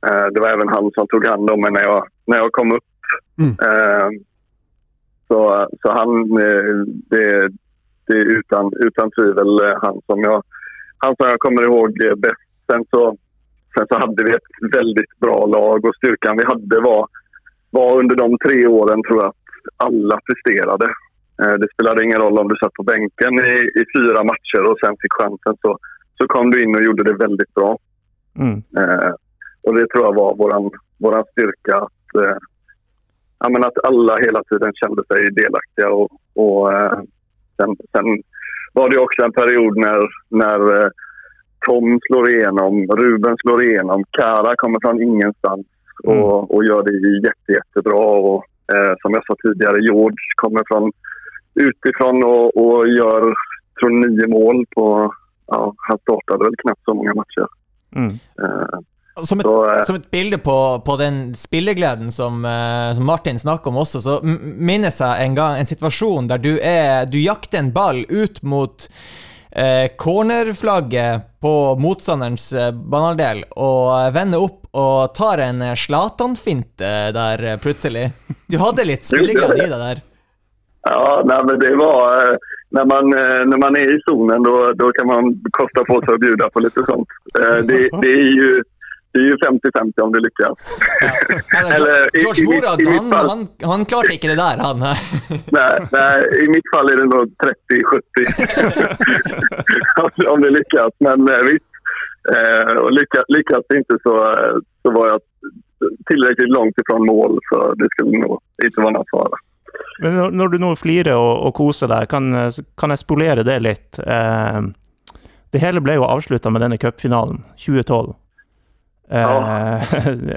Eh, det var även han som tog hand om mig när jag, när jag kom upp. Mm. Eh, så, så han, eh, det, det är utan, utan tvivel han som jag, han som jag kommer ihåg bäst. Sen så, sen så hade vi ett väldigt bra lag och styrkan vi hade var, var under de tre åren tror jag att alla presterade. Eh, Det spelade ingen roll om du satt på bänken i, i fyra matcher och sen fick chansen så, så kom du in och gjorde det väldigt bra. Mm. Eh, och det tror jag var våran, våran styrka. Att, eh, ja, men att alla hela tiden kände sig delaktiga. Och, och, eh, sen, sen var det också en period när, när eh, Tom slår igjennom, Ruben slår igjennom, Kara kommer fra ingenstans och, och gör det jätte, jättebra. Och, eh, som jag sa tidigare, George kommer från utifrån och, och gör tror nio mål på... Ja, han startade väl knappt så många matcher. Mm. Eh, Som et, Så, eh, som et bilde på, på den spillegleden som, eh, som Martin snakker om også, så minnes jeg en gang en situasjon der du, er, du jakter en ball ut mot eh, cornerflagget på motstanderens banaldel banehalvdel, og eh, vender opp og tar en eh, Zlatan-finte der eh, plutselig. Du hadde litt spilleglede i deg der. Ja, nei, men det var... når När man, eh, när man är i zonen då, då kan man kosta på sig att bjuda på lite sånt. Eh, Det, det är ju det är ju 50-50 om det lyckas. Eller, [LAUGHS] Eller i- George Morad, han, fall- han, han klarte ikke det der, han. [LAUGHS] nej, nej, I mitt fall er det nog [LAUGHS] 30-70 om det lyckas. Men visst, eh, och lyckas, lyckas det inte så, eh, så var jag tillräckligt långt ifrån mål så det skulle nog inte vara någon fara. Men når du nå flirer og, og koser deg, kan, kan jeg spolere det litt? Eh, det hele ble jo avslutta med denne cupfinalen, 2012. Eh,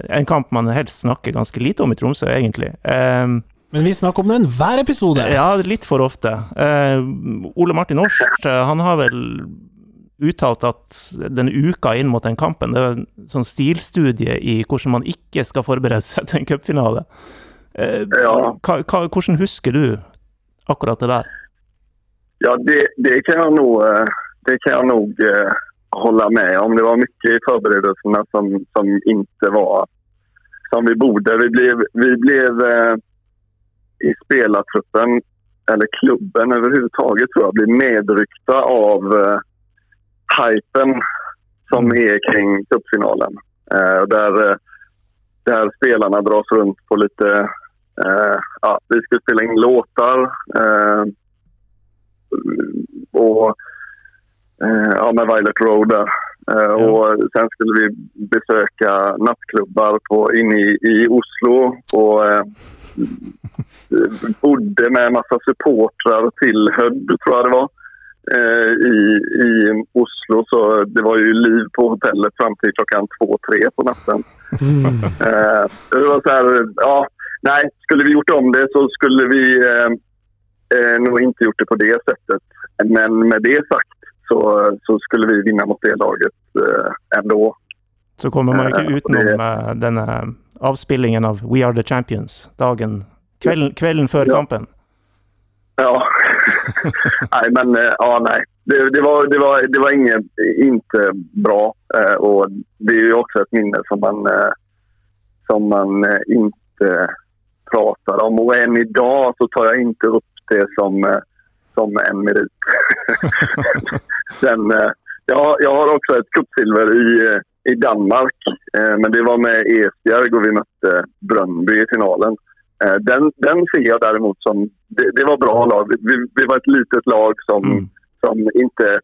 [LAUGHS] en kamp man helst snakker ganske lite om i Tromsø, egentlig. Eh, Men vi snakker om den hver episode. ja, litt for ofte. Eh, Ole Martin Års eh, han har vel uttalt at den uka inn mot den kampen, det er en sånn stilstudie i hvordan man ikke skal forberede seg til en cupfinale. Eh, Ja. hvordan husker du akkurat det der? Ja, det, det kan jag nog, eh, det kan jag nog eh, hålla med om. Det var mycket i förberedelserna som, som inte var som vi borde. Vi blev, vi blev eh, i spelartruppen, eller klubben överhuvudtaget tror jag, blev medryckta av eh, hypen som Mm. är kring cupfinalen. Eh, där, eh, där spelarna dras runt på lite... Eh, ja, vi skulle spela in låtar. Eh, och ja, med Violet Road där. Ja. Och sen skulle vi besöka nattklubbar på, inne i, i Oslo och eh, bodde med en massa supportrar till Hödd, tror jag det var, eh, i, i Oslo. Så det var ju liv på hotellet fram till klockan två, tre på natten. Eh, det var så här, ja, nej, skulle vi gjort om det så skulle vi eh, eh, nog inte gjort det på det sättet. Men med det sagt så, så skulle vi vinne mot det laget eh, ändå. Så kommer man jo Eh, ikke utenom eh, denne avspillingen av We Are The Champions dagen Kvelden, kvelden før Ja. kampen. Ja. [LAUGHS] nei, men eh, ja, nei. Det, det, var, det, var, det var inget, inte bra. Eh, och det är ju också ett minne som man, eh, som man eh, inte pratar om. Och än idag så tar jag inte upp det som, eh, som en merit. [LAUGHS] [LAUGHS] Sen, eh, jag, jag har också ett cupsilver i, eh, i Danmark. Eh, men det var med Esbjerg och vi mötte Brøndby i finalen. Den, den ser jag däremot som... Det, det var bra lag. Vi, vi var ett litet lag som, Mm. som inte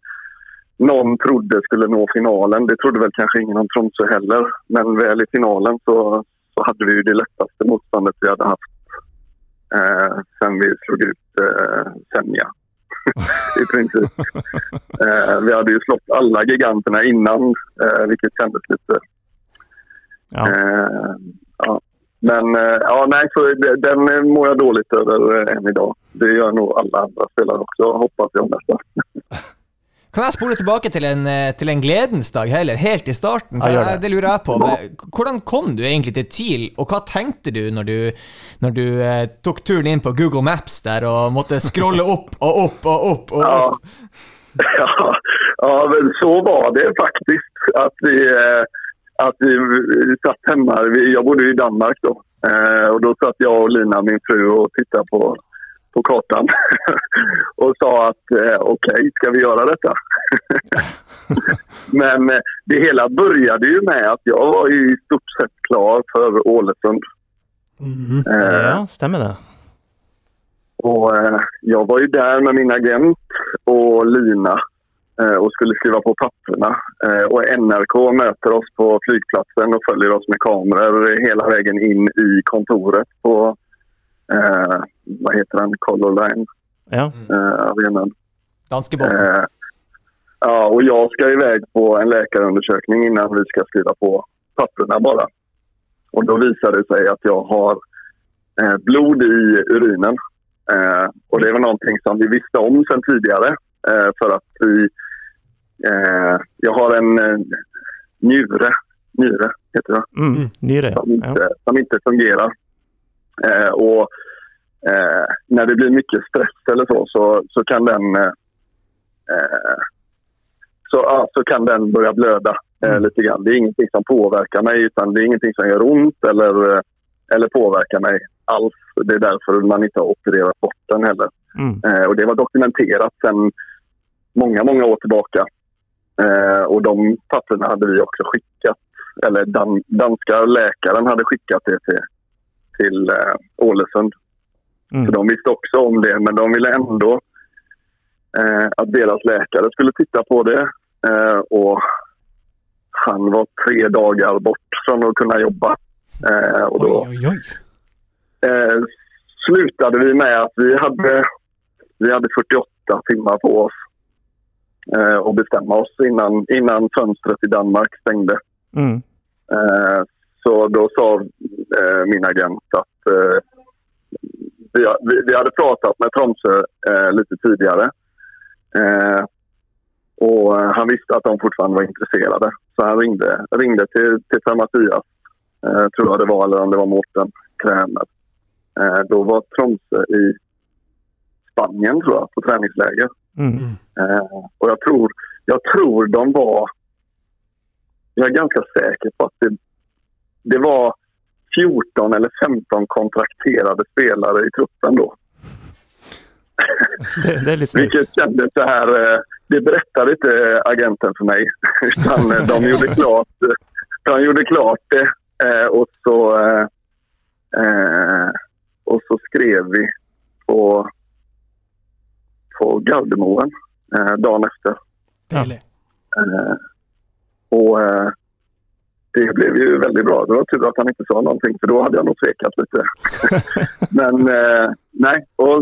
noen trodde skulle nå finalen. Det trodde vel kanskje ingen om Tromsø heller. Men vel i finalen så, så hadde vi jo det letteste motstandet vi hadde haft eh, sen vi slo ut eh, Senja. [LAUGHS] I princip. Eh, vi hade ju slått alla giganterna innan, eh, vilket kändes lite Ja. Eh, ja. Men eh, ja, nej, så den mår jag dåligt över eh, än idag. Det gör nog alla andra spelare också, hoppas jag nästan. [LAUGHS] Kan jeg spole tilbake til en, eh, til en gledens dag heller, helt i starten? For det. jeg, det lurer jeg på. Hvordan kom du egentlig til TIL, og hva tenkte du når du, når du eh, tok turen inn på Google Maps der og måtte scrolle opp og opp og opp? og Ja. opp? ja, [LAUGHS] ja, men så var det faktisk at vi, at vi, satt hjemme. Jeg jag bodde i Danmark da, og da satt jeg og Lina, min fru, og tittet på, på kartan. [LAUGHS] och sa att eh, okej, ska vi göra detta? [LAUGHS] men eh, det hela började ju med att jag var i stort sett klar för Ålesund. Mhm. Eh, ja, stämmer det. och eh, jag var ju där med min agent och Lina eh, och skulle skriva på papperna. Eh, och NRK möter oss på flygplatsen och följer oss med kameror hela vägen in i kontoret på eh, vad heter den? Color Line Ja. eh, arenan. Danskebåten. Eh, ja, och jag ska iväg på en läkarundersökning innan vi ska skriva på papperna bara. Och då visar det sig att jag har eh, blod i urinen. Eh, och det var någonting som vi visste om sedan tidigare. Eh, för att vi... Eh, jag har en eh, njure, njure heter det Mm. Nyre, som ja. inte, som inte fungerar. Eh, och eh, när det blir mycket stress eller så, så, så kan den eh, så, ja, så kan den börja blöda eh, Mm. lite grann. Det är ingenting som påverkar mig utan det är ingenting som gör ont eller, eh, eller påverkar mig alls. Det är därför man inte har opererat bort den heller. Mm. Eh, och det var dokumenterat sedan många, många år tillbaka. Eh, och de papperna hade vi också skickat. Eller dan danska läkaren hade skickat det till, till eh, Ålesund. Så Mm. de visste också om det, men de ville ändå eh, att deras läkare skulle titta på det. Eh, och han var tre dagar bort från att kunna jobba. Eh, och då oi. eh, slutade vi med att vi hade, vi hade 48 timmar på oss eh, att bestämma oss innan, innan fönstret i Danmark stängde. Mm. Så då sa eh, min agent att eh, vi, vi, hade pratat med Tromsø eh, lite tidigare. Eh, och eh, han visste att de fortfarande var intresserade. Så han ringde, ringde till, till Per Mattias, eh, tror jag det var, eller om det var Mårten Krämer. Eh, då var Tromsø i Spanien, tror jag, på träningsläger. Mm. Eh, och jag tror, jag tror de var... Jag är ganska säker på att det, det var 14 eller 15 kontrakterade spelare i truppen då. Det, det er litt snilt. Vilket kändes så här... Eh, det berättade inte agenten för mig. [LAUGHS] Utan eh, de gjorde klart, de gjorde klart det. Og och, så, eh, eh, och så skrev vi på, på Gardermoen eh, dagen efter. Deilig. Eh, och eh, det blev ju väldigt bra. Det var tur att han inte sa någonting för då hade jag nog tvekat lite. [LAUGHS] Men eh, nej, och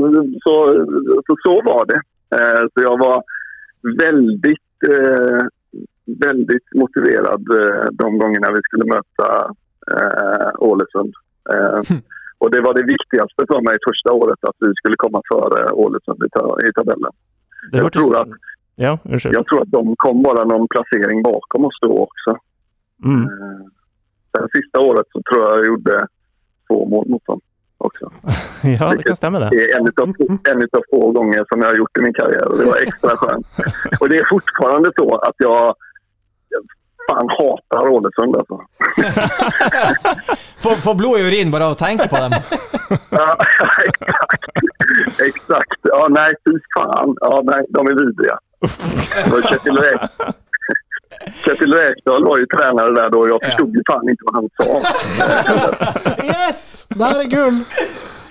så, så, så var det. Eh, så jag var väldigt, eh, väldigt motiverad eh, de gångerna vi skulle möta eh, Ålesund. Eh, och det var det viktigaste för mig första året att vi skulle komma före Ålesund i, ta- i tabellen. Det jag tror att Ja, jag tror att de kom bara någon placering bakom oss då också. Mm. Eh, Sen sista året så tror jag jag gjorde två mål mot dem. också. [LAUGHS] Ja, det kan stemme, det. Det är en av, en av få gånger som jag har gjort i min karriär och det var extra [LAUGHS] skönt. Och det är fortfarande så att jag, fan hatar Ålesund alltså. Få, [LAUGHS] får blod i urin bare av å tenke på dem. Ja, exakt. Exakt. Ja, nej, fy fan. Ja, nej, de är vidriga. Kjetil Räk- Kjetil Rekdal var ju tränare där då och jag förstod ju fan inte vad han sa. [LAUGHS] Yes! Der er gull!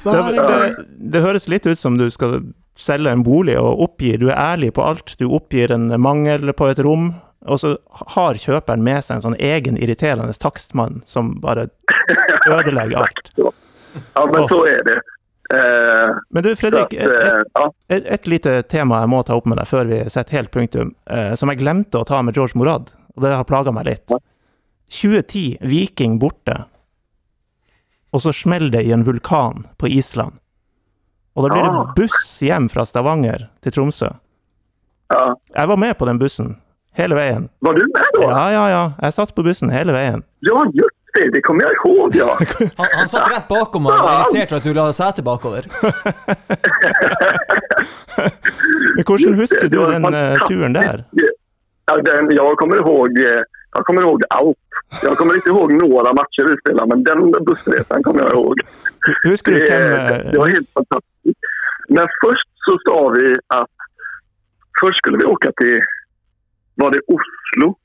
Det, Det, det, det høres litt ut som du skal selge en bolig og oppgi. Du er ærlig på alt. Du oppgir en mangel på et rom, og så har kjøperen med seg en sånn egen irriterende takstmann som bare ødelegger [LAUGHS] alt. Ja, men så er det. Eh, Men du, Fredrik, eh, et, et, et lite tema jeg må ta opp med deg før vi setter helt punktum, eh, som jeg glemte å ta med George Morad, og det har plaga meg litt. 2010, Viking borte, og så smeller det i en vulkan på Island. Og da blir det Ah. buss hjem fra Stavanger til Tromsø. ja. Jeg var med på den bussen hele veien. Var du med da? Ja, ja, ja. Jeg satt på bussen hele veien. Ja, just det. Det kommer jag ihåg, ja. [LAUGHS] Han, han satt rett bakom og var irritert for at du la setet bakover. [LAUGHS] Hvordan husker du den eh, turen der? Ja, den, jag, kommer ihåg, Jeg jag kommer ihåg allt. Jag kommer inte ihåg några matcher vi spelade, men den bussresan kommer jag ihåg. Husker du Det, hvem det var eh, helt fantastiskt. Men först så sa vi att först skulle vi åka till, var det Oslo?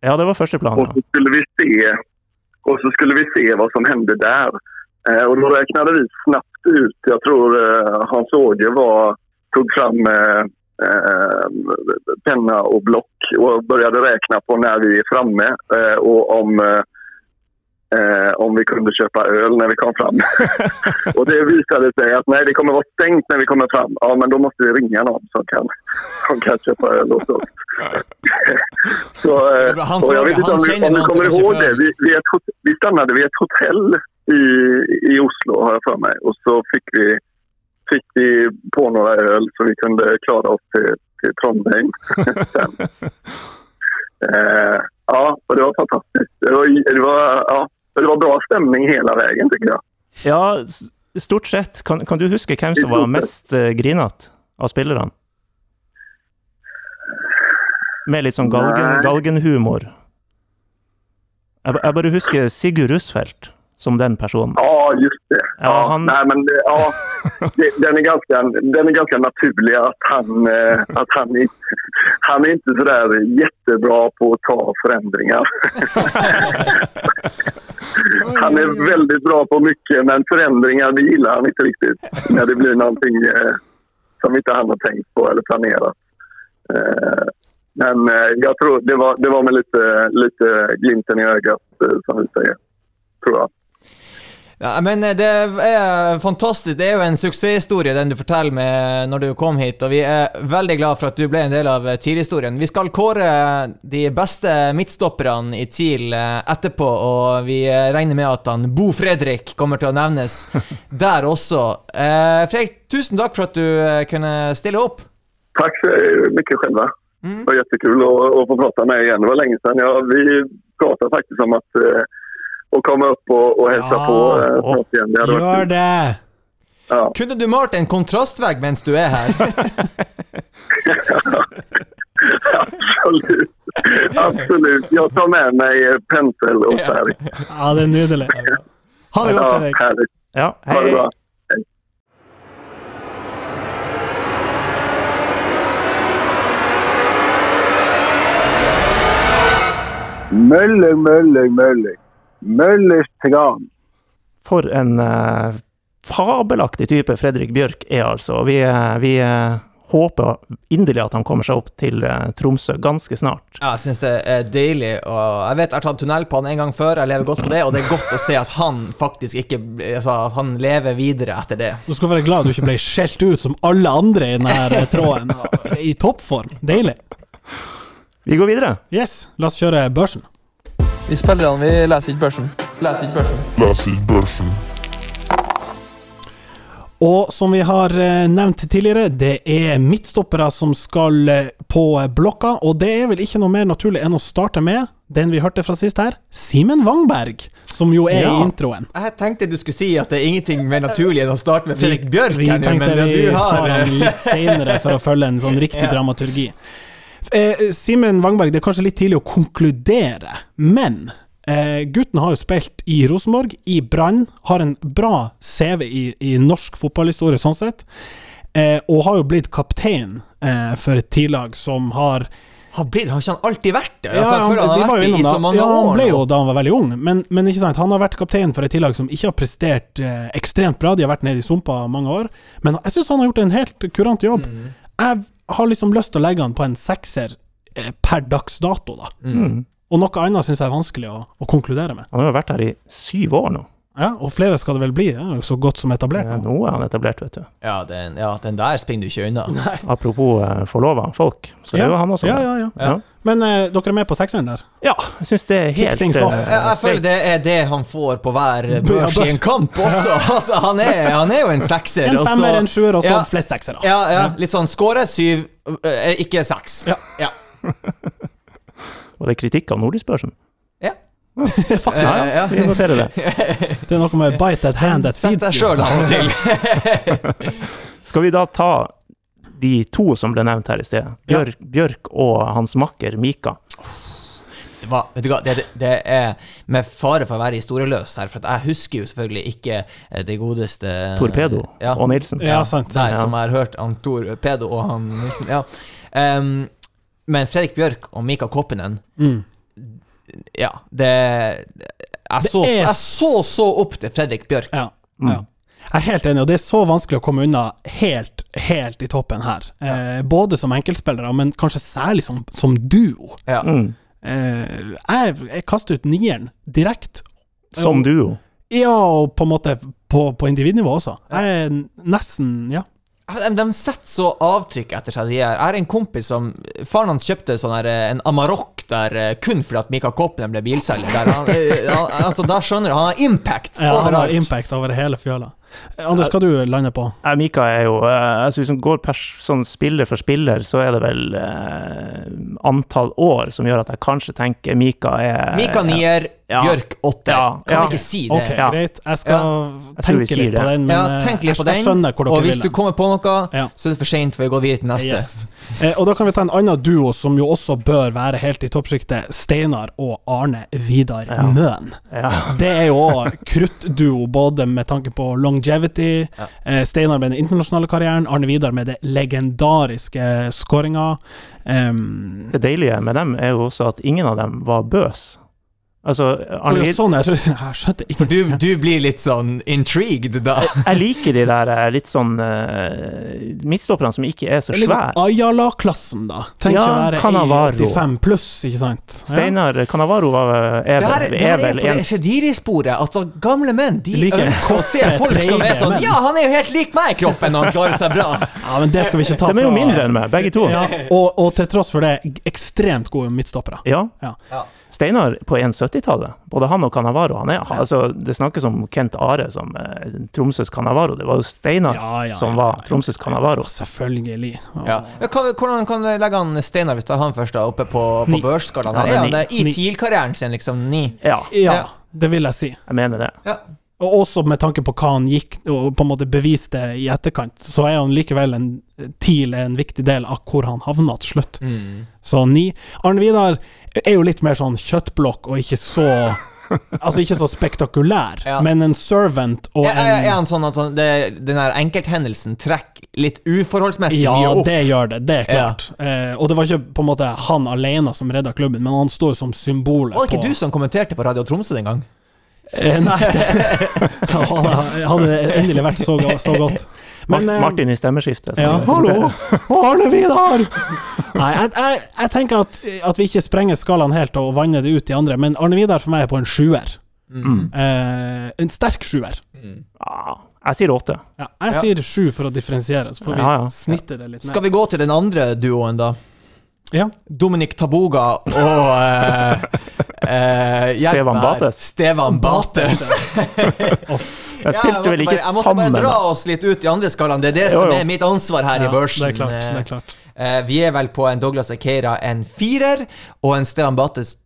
Ja, det var første plan. Og så skulle vi se, och så skulle vi se vad som hände där. Eh, och då räknade vi snabbt ut, jag tror eh, Hans Åge var, tog fram eh, eh, penna och block och började räkna på när vi är framme eh, och om, eh, om vi kunde köpa öl när vi kom fram. [LAUGHS] och det visade sig att nej, det kommer vara stängt när vi kommer fram. Ja, men då måste vi ringa någon som kan, som kan köpa öl hos oss. Så, eh, Han och såg- jag vet inte om, du, om du kommer ihåg det. Vi, vi, ett, vi stannade vid ett hotell i, i Oslo, har jag för mig. Och så fick vi, fick vi på några öl så vi kunde klara oss till, till Trondheim [LAUGHS] sen. Eh, ja, och det var fantastiskt. Det var, det, var, ja, det var bra stämning hela vägen, tycker jag. Ja, stort sett. Kan, kan du huske hvem som var mest grinete av spillerne? Med litt sånn galgen, galgenhumor. Jeg, jeg bare husker Sigurd Russfeldt som den personen. Ja, just det. Ja, Ja, han- Nei, men, det- ja, det, den, er ganske, den er ganske naturlig at han, at han, han, er ikke så der jättebra på å ta forandringer. [LAUGHS] Han er veldig bra på mye, men forandringer det gillar han ikke riktig. Når det blir någonting eh, som ikke han har tenkt på eller planerat. Men eh, jag tror det var, det var med lite, lite glimten i ögat, eh, som vi säger. Tror jag. Ja, men eh, det er fantastisk. Det er jo en suksesshistorie den du forteller med når du kom hit, og vi er veldig glad for at du ble en del av TIL-historien. Vi skal kåre de beste midtstopperne i TIL etterpå, og vi regner med at han Bo Fredrik kommer til å nevnes [LAUGHS] der også. Eh, Fredrik, tusen takk for at du kunne stille opp. Takk så mycket själva. Det var jättekul att, att få prata med er igen. Det var länge sedan. Ja, vi pratade faktiskt om att, eh, att komma upp och, och hälsa Ja, på eh, snart igen. Det gör det! Ja. Kunde du malt en kontrastvegg mens du er her? Absolut. Absolut. Jag tar med mig pensel och färg. Ja, det er nydelig. Ha det godt, Ja, Fredrik. Ja, Ja, Ha det bra. Møller, møller, møller. Møllers tran. For en eh, fabelaktig type Fredrik Bjørk er, altså. Vi, eh, vi eh, håper inderlig at han kommer seg opp til eh, Tromsø ganske snart. Ja, jeg syns det er deilig. Og jeg vet jeg har tatt tunnel på han en gang før, jeg lever godt på det, og det er godt å se at han faktisk ikke altså, at han lever videre etter det. Du skal være glad du ikke ble skjelt ut som alle andre i denne tråden. I toppform. Deilig. Vi går videre. Yes, la oss kjøre børsen. Vi spillerne vi leser ikke børsen. Leser ikke børsen. Leser ikke børsen. Og som vi har eh, nevnt tidligere, det er midtstoppere som skal eh, på blokka, og det er vel ikke noe mer naturlig enn å starte med den vi hørte fra sist her, Simen Wangberg, som jo er Ja. i introen. Jeg tenkte du skulle si at det er ingenting mer naturlig enn å starte med Fredrik Bjørk. Vi vi tenkte men vi har tar han litt senere for å følge en sånn riktig [LAUGHS] Ja. dramaturgi. Eh, Simen Wangberg, det er kanskje litt tidlig å konkludere, men eh, gutten har jo spilt i Rosenborg, i Brann, har en bra CV i, i norsk fotballhistorie sånn sett, eh, og har jo blitt kaptein eh, for et tidlag som har Har, blitt, har ikke han alltid vært det? Altså, ja, han, han har vært det i så mange ja, han år ble jo da han var veldig ung, men, men han har vært kaptein for et tillag som ikke har prestert eh, ekstremt bra. De har vært nede i sumpa mange år, men jeg syns han har gjort en helt kurant jobb. Mm. Jeg har liksom lyst til å legge han på en sekser eh, per dags dato, da. Mm. Og noe annet syns jeg er vanskelig å, å konkludere med. Han har jo vært her i syv år nå. Ja, Og flere skal det vel bli, ja, så godt som etablert. Ja, nå. er han etablert, vet du. Ja, den, ja, den der springer du ikke unna. [LAUGHS] Apropos eh, forlova folk, så ja. det var han også ja, ja, ja. Ja. Men eh, dere er med på sekseren der? Ja, jeg syns det er helt uh, eh, Jeg, jeg føler det er det han får på hver børs i en kamp også. [LAUGHS] Altså, han, er, han er jo en sekser. En femmer, en sjuer, og så Ja. flest seksere. Ja, ja, litt sånn skåre, syv, ikke seks. Ja. ja. [LAUGHS] Og det kritikk av Nordlysbørsen. Faktisk. Ja, ja. Vi noterer det. [LAUGHS] Det er noe med bite that hand that Sett deg you. sjøl av og til. [LAUGHS] Skal vi da ta de to som ble nevnt her i sted? Bjørk, Bjørk og hans makker Mika. Det, var, vet du hva, det, det er med fare for å være historieløs her, for at jeg husker jo selvfølgelig ikke eh, det godeste Torpedo ja. og Nilsen. Ja, sant. Der, Ja. som jeg har hørt han Torpedo og han Nilsen. Ja. Um, men Fredrik Bjørk og Mika Koppinen Mm. Ja, det Jeg så, er jeg så så opp til Fredrik Bjørk. Ja, Mm. ja. Jeg er helt enig, og det er så vanskelig å komme unna helt, helt i toppen her. Eh, både som enkeltspillere, men kanskje særlig som, som duo. Ja. Mm. Eh, jeg, jeg kaster ut nieren direkte. Som duo. Ja, og på en måte på, på individnivå også. Jeg er nesten Ja. De, de setter så avtrykk etter seg, de her. Jeg har en kompis som Faren hans kjøpte sånn her, eh, en Amarok der eh, kun fordi at Mika Koppelen ble bilselger. Der han, eh, han, altså, da skjønner du, han har impact ja han har overalt. impact over hele fjøla. Anders, hva du lander på? Jeg, Mika er jo altså Hvis man går pers sånn spiller for spiller, så er det vel eh, antall år som gjør at jeg kanskje tenker Mika er Mika nier, Ja. Bjørk 8. Ja, Kan ja. vi ikke si det? Ok, Ja. greit. Jeg skal tenke litt på den, men ja, eh, tenk litt jeg, på den. Og hvis vil. du kommer på noe, Ja. så er det for seint, for vi går videre til neste. Yes. Eh, og da kan vi ta en annen duo som jo også bør være helt i toppsjiktet. Steinar og Arne Vidar Ja. Møen. ja. Det er jo òg kruttduo, både med tanke på longevity, Ja. eh, Steinar med den internasjonale karrieren, Arne Vidar med det legendariske skåringa. Um, Det deilige med dem er jo også at ingen av dem var bøs. Altså, Arne Vid- sånn, jeg, [LAUGHS] jeg skjønte ikke du, du blir litt sånn intrigued da. jeg liker de der eh, litt sånn uh, midtstopperne som ikke er så svære. er liksom. Ayala-klassen, da. Trenger Ja, ikke være Cannavaro. 85 pluss, ikke sant? Ja. Steinar Canavaro var, er, Det her, det er her er vel på det en Esediri-sporet. Altså, gamle menn de Liker ønsker å se [LAUGHS] folk som er sånn. Ja, han er jo helt lik meg i kroppen når han klarer seg bra. [LAUGHS] Ja, men det skal vi ikke ta De er jo mindre enn meg, begge to. Ja, og, og til tross for det, ekstremt gode midtstoppere. Ja. Ja. Ja. Steinar på 1,70-tallet, både han og Canavaro han er, altså, Det snakkes om Kent Are som eh, Tromsøs Canavaro. Det var jo Steinar Ja, ja, som var ja. Tromsøs Canavaro. Selvfølgelig. Ja. Ja, Kan, hvordan kan du legge han Steinar, hvis det er han først, da, oppe på, på børsskalaen? Ja, er han det i TIL-karrieren sin, liksom? Ni? Ja, Ja, Ja. det vil jeg si. jeg mener det. Ja. Og også med tanke på hva han gikk og på en måte beviste i etterkant, så er han likevel en TIL en viktig del av hvor han havna til slutt. Mm. Så ni. Arne Vidar er jo litt mer sånn kjøttblokk og ikke så Altså ikke så spektakulær, Ja. men en servant og Er, er, han sånn at han, det, den her enkelthendelsen trekker litt uforholdsmessig Ja, mye opp? det gjør det. Det er klart. Eh, og det var ikke på en måte han alene som redda klubben, men han står som symbolet Var det på ikke du som kommenterte på Radio Tromsø den gang? Eh, nei, [LAUGHS] det hadde, endelig vært så, så godt. Men eh, Martin i stemmeskiftet. Ja, hallo! [LAUGHS] Arne Vidar! Nei, jeg, jeg, jeg tenker at, at vi ikke sprenger skalaen helt og vanner det ut i andre, men Arne Vidar for meg er på en sjuer. Mm. Eh, en sterk sjuer. Ja, jeg sier åtte. Ja, jeg Ja. sier sju for å differensiere, så får vi Ja, ja. snitte det litt Skal vi gå til den andre duoen, da? Ja. Dominic Taboga og uh, uh, [LAUGHS] Stevan. Bates. Stevan Bates. [LAUGHS] Jeg spilte måtte vel ikke bare, jeg måtte bare dra oss litt ut i andre skalaen. Det er det Jo, som er mitt ansvar her i børsen. det er klart. Det er klart. Uh, vi er vel på en Douglas Ekeira en firer, og en Stevan Bates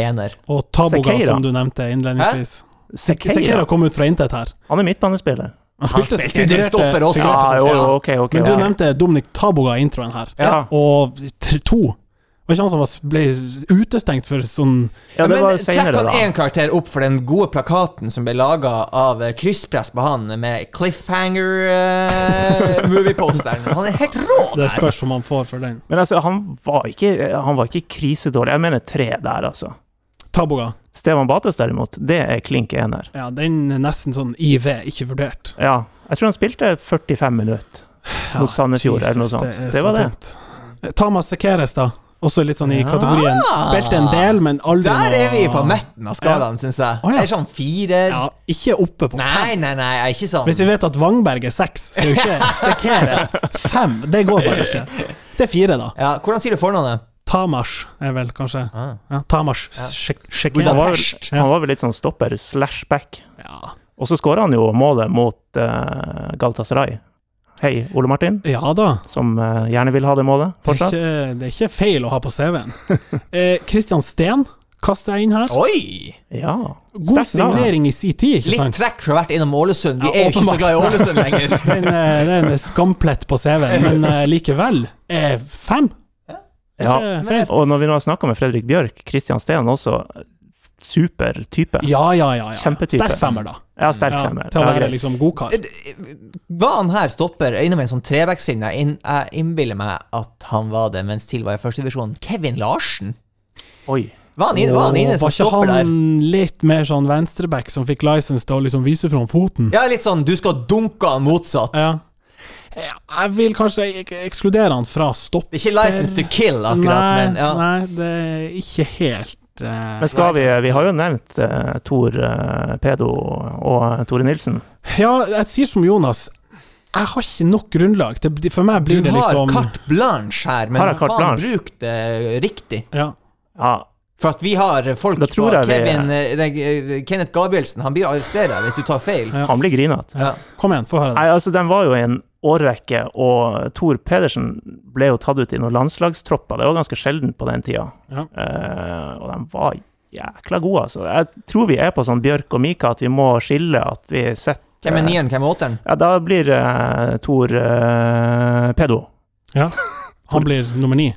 ener. Og Taboga, Sekeira. som du nevnte innledningsvis. Sekeira Sekeira. kom ut fra intet her. Han er midtbanespiller. Han spilte spilte figurerte- også. figurerte Ja, jo, okay, jo, ok, ok. Men du ja. nevnte Dominic Taboga i introen her. Ja. Og tr- to Var ikke han som ble utestengt for sånn ja, det men trekk han én karakter opp for den gode plakaten som ble laga av eh, krysspress på han med cliffhanger-movieposteren. [LAUGHS] han er helt rå der! Det spørs om han får for den. Men altså, han var ikke, han var ikke krisedårlig. Jeg mener tre der, altså. Taboga. Stevan Bates derimot, det er klink ener. Ja, den er nesten sånn IV, ikke vurdert. Ja. Jeg tror han spilte 45 minutter [SIGHS] Ja, mot Sandefjord, eller noe Jesus, sånt. er Det så var det. tungt. Eh, Thomas Sekeres, da. Også litt sånn i Ja. kategorien Spilte en del, men aldri Der er vi på midten av skalaen, syns jeg. Oh, ja. Er sånn firer. Ja, ikke oppe på fem. nei, nei, jeg er ikke sånn. Hvis vi vet at Wangberg er seks, så er jo ikke [LAUGHS] Sekeres fem. Det går bare ikke. Det er fire, da. ja, hvordan sier du fornavnet? Tamas er vel kanskje Ah. ja, Tamas Ja. Han var, han var vel litt sånn stopper slash back. Ja. Og så skåra han jo målet mot uh, Galatasaray. Hei, Ole Martin, ja da. som uh, gjerne vil ha det målet Det er, ikke, det er ikke feil å ha på CV-en. [LAUGHS] Eh, Christian Steen kaster jeg inn her. Oi! Ja. God signering i sin tid, ikke Litt trekk fra å ha vært innom Ålesund. Vi Ja, er jo ikke så glad i Ålesund lenger. [LAUGHS] Eh, det er en skamplett på CV-en, men uh, likevel. Eh, fem? ja. Og når vi nå har snakka med Fredrik Bjørk, Kristian Steen også, super type. Ja, ja, ja. ja. Kjempetype. Sterk femmer, da. Ja, sterk Ja, femmer. til å være liksom godkar. Var han her stopper innom en sånn trevekslinje? Jeg innbiller meg at han var det mens TIL var i førstedivisjon. Kevin Larsen? Oi. Var han inne, var han inne som var ikke stopper der? han litt mer sånn venstreback som fikk license til å liksom vise fram foten? Ja, litt sånn du skal dunke han motsatt. Ja. Jeg vil kanskje ekskludere han fra stopp. Ikke license to kill, akkurat, nei, men ja. nei, det er ikke helt eh, Men skal vi Vi har jo nevnt uh, Tor uh, Pedo og Tore Nilsen. Ja, jeg sier som Jonas. Jeg har ikke nok grunnlag. Det, for meg blir Du det har liksom carte blanche her, men Har faen, bruk det riktig. ja. Ja, For at vi har folk på jeg vi- Kevin, eh, nei, Kenneth Gabrielsen, han blir arrestert hvis du tar feil. Ja. han blir grinete. Ja. Kom igjen, få høre det. Nei, altså, den var jo en årrekke, og Thor Pedersen ble jo tatt ut i noen landslagstropper. Det var ganske sjeldent på den tida. Ja. Uh, og de var jækla gode, altså. Jeg tror vi er på sånn Bjørk og Mika, at vi må skille at vi setter Hvem er nieren, hvem er åtteren? Ja, da blir uh, Thor uh, Pedo. Ja. Han blir nummer ni.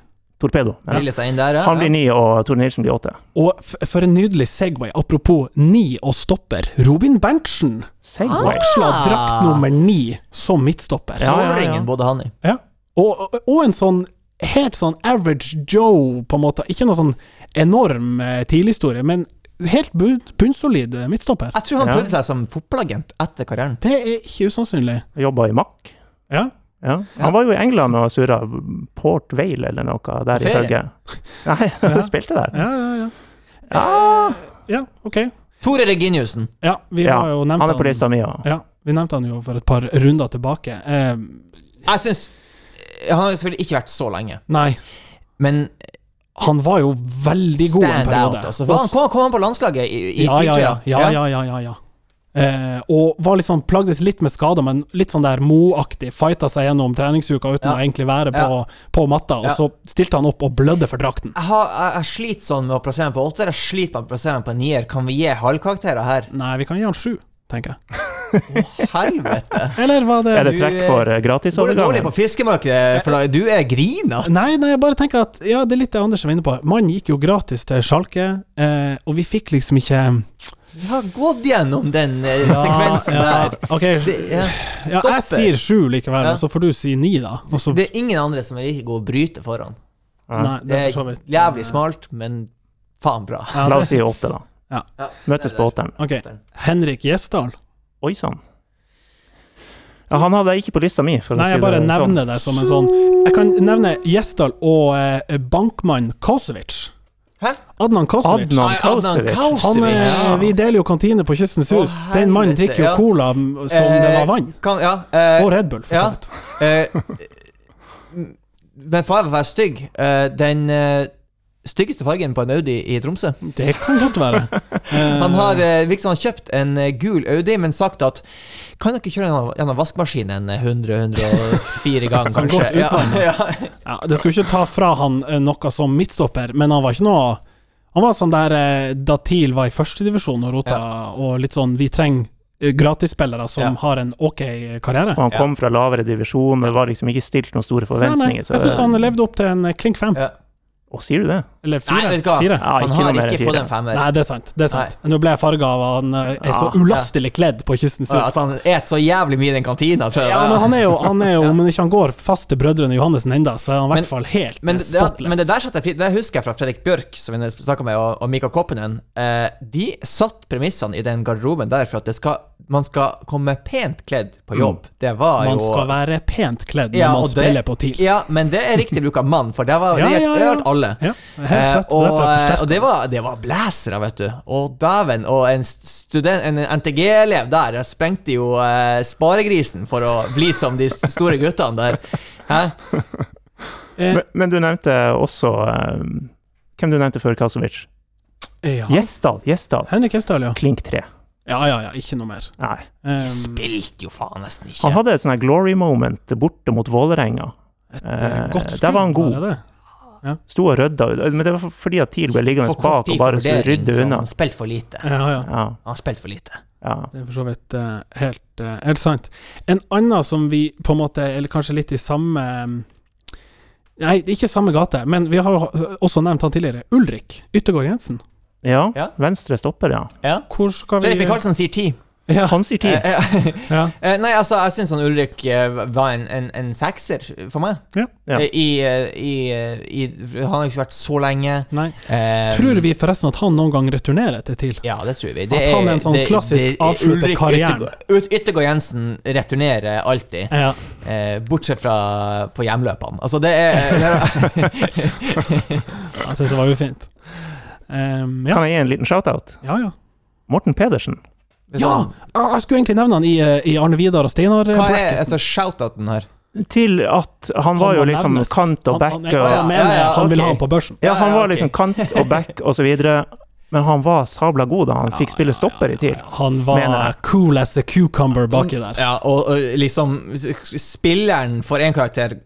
Torpedo. Ja. Der, ja. Han blir ni, og Tore Nilsen blir åtte. Og f for en nydelig Segway. Apropos ni og stopper. Robin Berntsen Segway. veksla drakt nummer ni som midtstopper. Ja, ja, ja. Trollringen bodde han i. Ja. Og, og, og en sånn helt sånn average Joe, på en måte. Ikke noe sånn enorm eh, TIL-historie, men helt bunnsolid eh, midtstopper. Jeg tror han prøvde seg som fotballagent etter karrieren. Det er ikke usannsynlig. Jobba i Mack. Ja. Ja. Han var jo i England og surra Port Vale eller noe der i ferie? Nei, [LAUGHS] [LAUGHS] han spilte der. Ja, ja, ja. Ja, Ja, ok. Tore Reginiussen. Ja, vi ja. har jo nevnt Han er på lista mi òg. Ja, vi nevnte han jo for et par runder tilbake. Eh, Jeg syns Han har selvfølgelig ikke vært så lenge, nei, men han var jo veldig god en stand periode. out. Altså. Han, kom, kom han på landslaget i, i ja, ja, ja, ja, ja, ja, ja, ja. Eh, og var litt sånn, plagdes litt med skader, men litt sånn der Mo-aktig. Fighta seg gjennom treningsuka uten Ja. å egentlig være på, Ja. på matta, og Ja. så stilte han opp og blødde for drakten. Jeg, har, jeg, jeg sliter sånn med å plassere han på åtter, jeg sliter med å plassere han på nier. Kan vi gi halvkarakterer her? Nei, vi kan gi han sju, tenker jeg. Å, Helvete! [LAUGHS] Eller var det Er det trekk eh, for gratisovergang? Går det dårlig på fiskemarkedet, for da du er grinete? Nei, nei, jeg bare tenker at Ja, det er litt det Anders er inne på. Mannen gikk jo gratis til Sjalke, eh, og vi fikk liksom ikke Vi har gått gjennom den eh, sekvensen ja, der. Ok, Det, ja. ja, Stopper. jeg sier sju likevel, Ja. og så får du si ni, da. Og så, Det er ingen andre som er like gode å bryte foran. nei, Det det er er for så vidt jævlig smalt, men faen bra. Ja, La oss si åtte, da. Ja. Møtes på åtteren. Ok, Henrik Gjesdal. Oi sann. Ja, han hadde jeg ikke på lista mi, for Nei, å si jeg bare det sånn. nevner det som en sånn Jeg kan nevne Gjesdal og eh, bankmann Kosovic. Hæ? Adnan Kausevic. Adnan Kausevic. Han, er, Ja. Vi deler jo kantine på Kystens Å, Hus. Den mannen drikker jo ja. cola som som det Eh, var vann. Kan, ja, eh, Og Red Bull, for så vidt. eh, men for å være stygg, eh, den eh, styggeste fargen på en Audi i Tromsø. Det kan godt være. Eh, [LAUGHS] Han har liksom han kjøpt en eh, gul Audi, men sagt at kan dere kjøre gjennom- gjennom vaskemaskinen 100-104 ganger, Sånn kanskje? godt. Ja, [LAUGHS] ja. ja, det skulle ikke ta fra han eh, noe som midtstopper, men han var ikke noe Han var sånn der eh, da TIL var i førstedivisjon og rota, og litt sånn Vi trenger eh, gratisspillere som Ja. har en ok karriere. Og han kom fra lavere divisjon, det var liksom ikke stilt noen store Nei, nei, forventninger. jeg syns han levde opp til en eh, klink fem. Ja. Å, sier du det? Eller Nei, fire. vet du hva? fire. Ja, Han ikke har ikke fått en femmer. Nei, det er sant. det er sant Nå ble jeg farga av han eh, er så Ja. ulastelig kledd på Kystens Ja, Hus. At han et så jævlig mye i den kantina, tror jeg. Ja, men han er jo, han er jo [LAUGHS] Ja. Om ikke han går fast til Brødrene Johannessen enda, så er han i hvert fall helt Men eh, spotless. men det der setter jeg Det husker jeg fra Fredrik Bjørk, som vi snakka med, og, og Mikael Koppenen. Eh, de satt premissene i den garderoben der for at det skal, man skal komme pent kledd på jobb. Det var jo man skal være pent kledd når Ja, man spiller det- på TIL. Ja, men det er riktig bruk av mann, for det var Ja, det ja, ja. gjaldt alle. Ja, helt Eh, og, eh, og det var, det var blæsere, vet du. Og dæven, og en student, en NTG-elev der jeg sprengte jo eh, sparegrisen for å bli som de store guttene der. Hæ? Eh, Men, men du nevnte også eh, Hvem du nevnte før Kasovic? ja. Gjesdal. Gjesdal. Henrik Gjesdal, ja. Klink 3. Ja, ja, ja, ikke noe mer. Nei. Um, spilte jo faen nesten ikke. Han hadde et sånn her glory moment borte mot Vålerenga. et, eh, godt der var han god. var det det? Sto og rydda. Men det var fordi at TIL ble liggende bak og bare skulle rydde unna. Han spilte for lite. Ja, ja. Ja, Han har spilt for lite. ja. Det er for så vidt uh, helt, uh, helt sant. En annen som vi på en måte, eller kanskje litt i samme Nei, ikke samme gate, men vi har jo også nevnt han tidligere. Ulrik Yttergård Jensen. ja. Ja. Venstre stopper, ja. Ja. Hvor skal vi Fredrik Michaelsen sier ti. Ja, Han sier ti. Eh, eh, [LAUGHS] ja. eh, nei, altså, jeg syns Ulrik var en, en, en sekser for meg. Ja. Ja. I, i, i, han har jo ikke vært så lenge. Nei. Eh, Tror vi forresten at han noen gang returnerer til TIL? Ja, det tror vi. At han er en sånn klassisk avslutter karrieren. Yttergård- Ut- Yttergård Jensen returnerer alltid, Ja. eh, bortsett fra på hjemløpene. Altså, det er, [LAUGHS] er Jeg syns det var ufint. Um, ja. Kan jeg gi en liten shout-out? ja, ja. Morten Pedersen. Ja! Jeg skulle egentlig nevne han i, eh, i Arne Vidar og Steinar. eh, Hva er altså, shout-outen her? Til at han var Han jo liksom nevnes. kant og back han, han, jeg, mener Ja, ja, han ville ha han på børsen. Ja, han Ja, ja, var liksom kant og back og så videre. Men han var sabla god da han fikk spille stopper i TIL. Han var cool as a cucumber baki der. Ja, og, og liksom Spilleren for én karakter.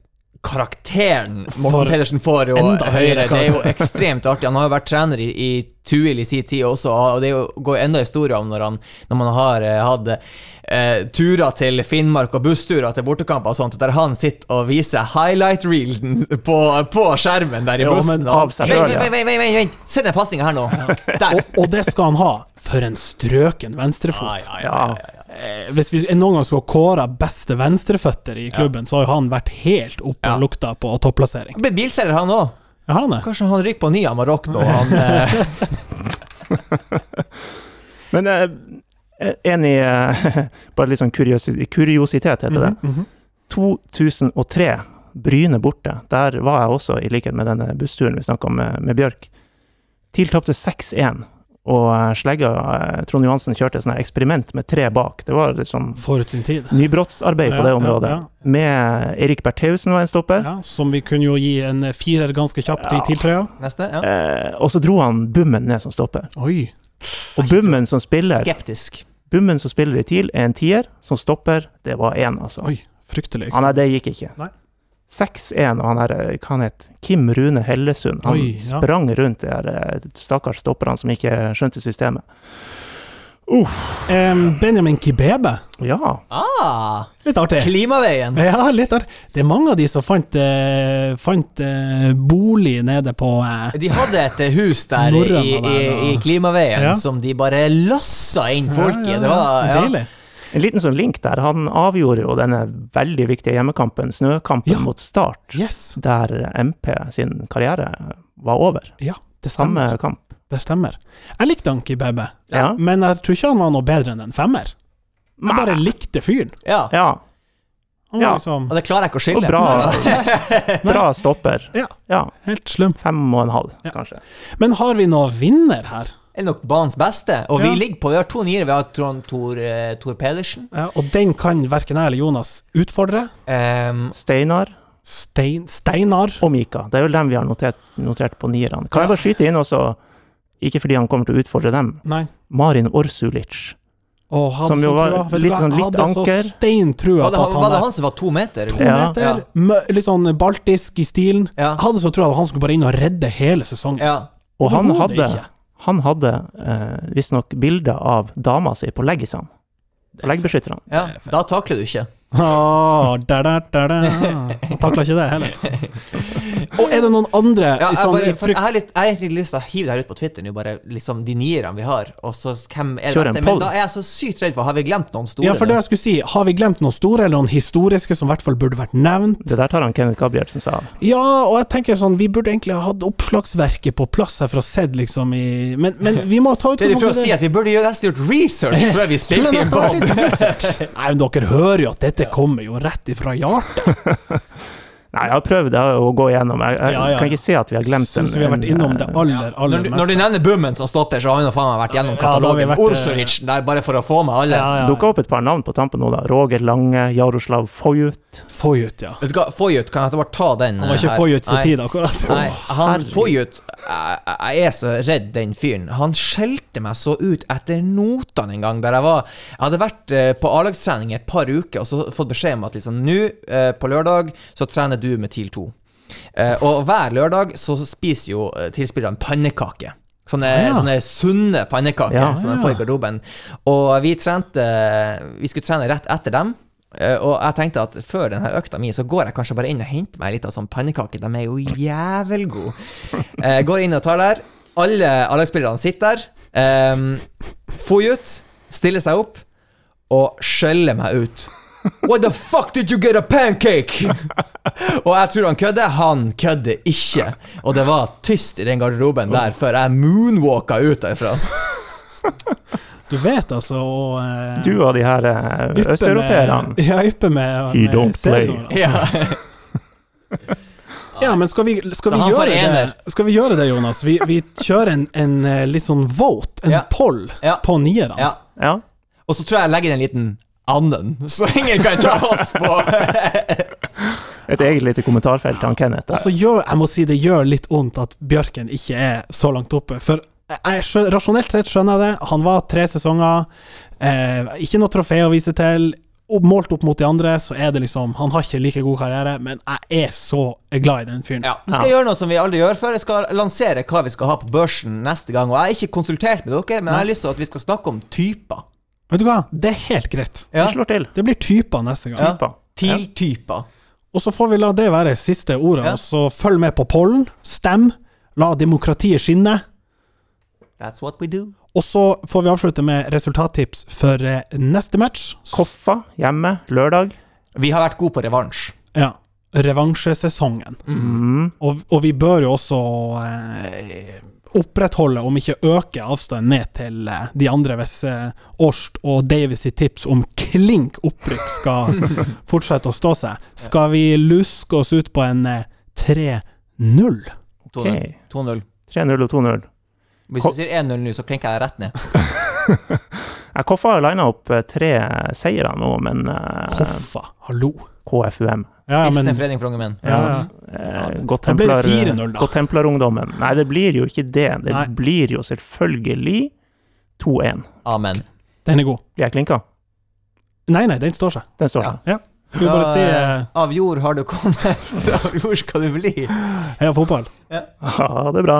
Karakteren Morten For Pedersen får jo enda høyere. Det er jo ekstremt artig. Han har jo vært trener i, i Tuil i sin tid også, og det er jo, går jo enda historier om når, han, når man har eh, hatt eh, turer til Finnmark og bussturer til bortekamper og sånt, der han sitter og viser highlight-reelen på, på skjermen der i Jo, bussen. Vent, selv, ja. vent, vent, vent, vent, vent. Se den pasninga her nå. [LAUGHS] Der. Og, og det skal han ha, for en strøken venstrefot. Ja. Eh, Hvis vi noen gang skulle kåre beste venstreføtter i klubben, så har jo han vært helt oppe og lukta på topplassering. Han ble bilselger, han òg. Ja, han det? Kanskje han ryker på ny Amarok nå. Han, eh, [LAUGHS] Men eh, en i eh, [LAUGHS] Bare litt sånn kuriositet, kuriositet, heter det. Mm -hmm. 2003, Bryne borte. Der var jeg også, i likhet med denne bussturen vi snakka om med, med Bjørk. TIL tapte 6-1, og eh, Slegga eh, Trond Johansen kjørte et eksperiment med tre bak. Det var liksom Forut sin tid. nybrottsarbeid på det området. ja. Med Erik Bertheussen var en stopper. Ja, som vi kunne jo gi en firer ganske kjapt i Ja. TIL-trøya. neste. Ja. Eh, og så dro han Bummen ned som stopper. Oi. Og Bummen som spiller Skeptisk. Bummen som spiller i TIL, er en tier. Som stopper, det var én, altså. Oi, fryktelig. Han nei, det gikk ikke. Nei. 6-1, og han er, eh, hva han het Kim Rune Hellesund. Han Oi, ja. sprang rundt de her eh, stakkars stopperne som ikke skjønte systemet. Em, Benjamin Kibebe. Ja. Ah, Litt artig. Klimaveien. Ja, litt artig. Det er mange av de som fant, eh, fant eh, bolig nede på eh, De hadde et eh, hus der i, der i, i Klimaveien Ja. som de bare lassa inn folk i. ja, ja, Det var ja. Deilig. En liten sånn link der. Han avgjorde jo denne veldig viktige hjemmekampen, snøkampen Ja. mot Start, Yes. der MP sin karriere var over. Ja, det Samme stemmer. kamp. Det stemmer. Jeg likte Anki Bebe, Ja. men jeg tror ikke han var noe bedre enn en femmer. Jeg bare likte fyren. ja. Ja. Han var Ja. liksom Og det klarer jeg ikke å Og skille. bra, [LAUGHS] bra stopper. Ja. ja. helt slum. Fem og en halv, Ja. kanskje. Men har vi noe vinner her? Er nok banens beste. Og Ja. vi ligger på Vi har to niere. Vi har Trond Tor, eh, Tor Pedersen. Ja, og den kan verken jeg eller Jonas utfordre. Um, Steinar. Stein, Steinar. og Mika. Det er vel dem vi har notert, notert på nierne. Kan jeg bare skyte inn også, ikke fordi han kommer til å utfordre dem, Nei. Marin Orsulic. Og han Som jo var trua, litt sånn litt hadde anker. så stein trua Var det, han, var det han som var to meter? To? Ja. meter, mø- litt sånn baltisk i stilen. Ja. Hadde så trua at han skulle bare inn og redde hele sesongen. Ja. Og han hadde, ikke. Han hadde eh, visstnok bilder av dama si på leggisene. På leggbeskytterne. ja. Da takler du ikke. Åh, da, da, da, da. Takla ikke det heller. Og er det noen andre Ja, jeg, sånn, bare, i for, jeg, frykt har litt, jeg har egentlig lyst til å hive det her ut på Twitter nå, bare liksom de nierne vi har, og så hvem er det beste. Men da er jeg så sykt redd for Har vi glemt noen store? Ja, for det jeg skulle si, har vi glemt noen store eller noen historiske som i hvert fall burde vært nevnt? Det der tar han Kenneth Gabrielsen sa. Ja, og jeg tenker sånn, vi burde egentlig ha hatt oppslagsverket på plass her for å sett liksom i Men, men [LAUGHS] vi må ta Det du prøver å si, at vi burde nesten gjort research før vi [LAUGHS] spilte inn. [LAUGHS] Nei, men dere hører jo at dette kommer jo rett ifra hjertet. [LAUGHS] Nei, jeg har prøvd eh, å gå igjennom. Jeg, jeg Ja, ja, kan ikke se at vi har glemt den. Vi har vært innom det eh, aller, aller Når du, meste. når du nevner Bummen som stopper, så har vi nå faen meg vært gjennom Ja, katalogen. vært, eh, Orsoricen der, bare for å få med alle. Ja, ja. Dukka opp et par navn på tampen nå, da. Roger Lange, Jaroslav Foyut. Foyut, ja. Vet du hva, Foyut, kan jeg bare ta den? Han var ikke Foyut få sin tid, akkurat. Nei, han. Foyut jeg, jeg er så redd den fyren. Han skjelte meg så ut etter notene en gang der jeg var Jeg hadde vært eh, på A-lagstrening i et par uker og så fått beskjed om at liksom nå, eh, på lørdag, så trener du med TIL 2. Eh, og hver lørdag så spiser jo tilspillerne pannekaker. Sånne, Ah, ja. sånne sunne pannekaker Ja, som de får i garderoben. Og vi trente Vi skulle trene rett etter dem. Eh, Og jeg tenkte at før denne økta mi, så går jeg kanskje bare inn og henter meg litt av sånn pannekake. De er jo jævelgode. Jeg går inn og tar der. Alle A-lagsspillerne sitter der. Um, Foyut stiller seg opp og skjeller meg ut. What the fuck did you get a pancake? og jeg tror han kødder. Han kødder ikke. Og det var tyst i den garderoben der før jeg moonwalka ut derfra. Du vet altså å eh, Du og de her eh, østeuropeerne. [LAUGHS] Ja, yppe med, He med don't play. da. Ja. [LAUGHS] Ja, men skal vi, skal vi, han får gjøre, ener. det, skal vi gjøre det, Jonas? Vi, vi kjører en, en eh, litt sånn vote, en Ja. poll, Ja. på nierne. ja. Ja. Og så tror jeg jeg legger inn en liten anden, så ingen kan ta oss på. [LAUGHS] Et eget lite kommentarfelt til han Kenneth. Og så gjør, jeg må si det gjør litt vondt at Bjørken ikke er så langt oppe. For jeg, skjø- rasjonelt sett skjønner jeg det. Han var tre sesonger, eh, ikke noe trofé å vise til. Og målt opp mot de andre, så er det liksom Han har ikke like god karriere, men jeg er så glad i den fyren. Ja, Nå skal jeg gjøre noe som vi aldri gjør før. Jeg skal lansere hva vi skal ha på børsen neste gang. Og jeg har ikke konsultert med dere, men jeg har lyst til at vi skal snakke om typer. Vet du hva? Det er helt greit. Vi Ja. slår til. Det blir typer neste gang. Ja. TIL-typer. Og så får vi la det være siste ordet, Ja. og så følg med på pollen. Stem. La demokratiet skinne. That's what we do. Og så får vi avslutte med resultattips for eh, neste match. Koffa hjemme lørdag. Vi har vært gode på revansj. Ja. Revansjesesongen. Mm. Og, og vi bør jo også eh, opprettholde, om ikke øke, avstanden ned til eh, de andre hvis eh, Årst og Davies sitt tips om klink opprykk skal [LAUGHS] fortsette å stå seg. Skal vi luske oss ut på en eh, 3-0? 2-0. 2-0. 3-0 og 2-0. Hvis du sier 1-0 nå, så klinker jeg rett ned. Ja, Koffa har lina opp eh, tre seire nå, men eh, Koffa, hallo. KFUM. Ja, ja, men Forening for unge menn. ja, ja. Eh, Godt Da ble det 4-0 da. Godt templarungdommen. Nei, det blir jo ikke det. Det Nei. blir jo selvfølgelig 2-1. Amen. Den er god. Blir jeg klinka? Nei, nei, den står seg. Den står Ja. der. Ja. Skal vi bare si eh, Av jord har du kommet, [LAUGHS] av jord skal du bli. heia fotball? Ha det bra.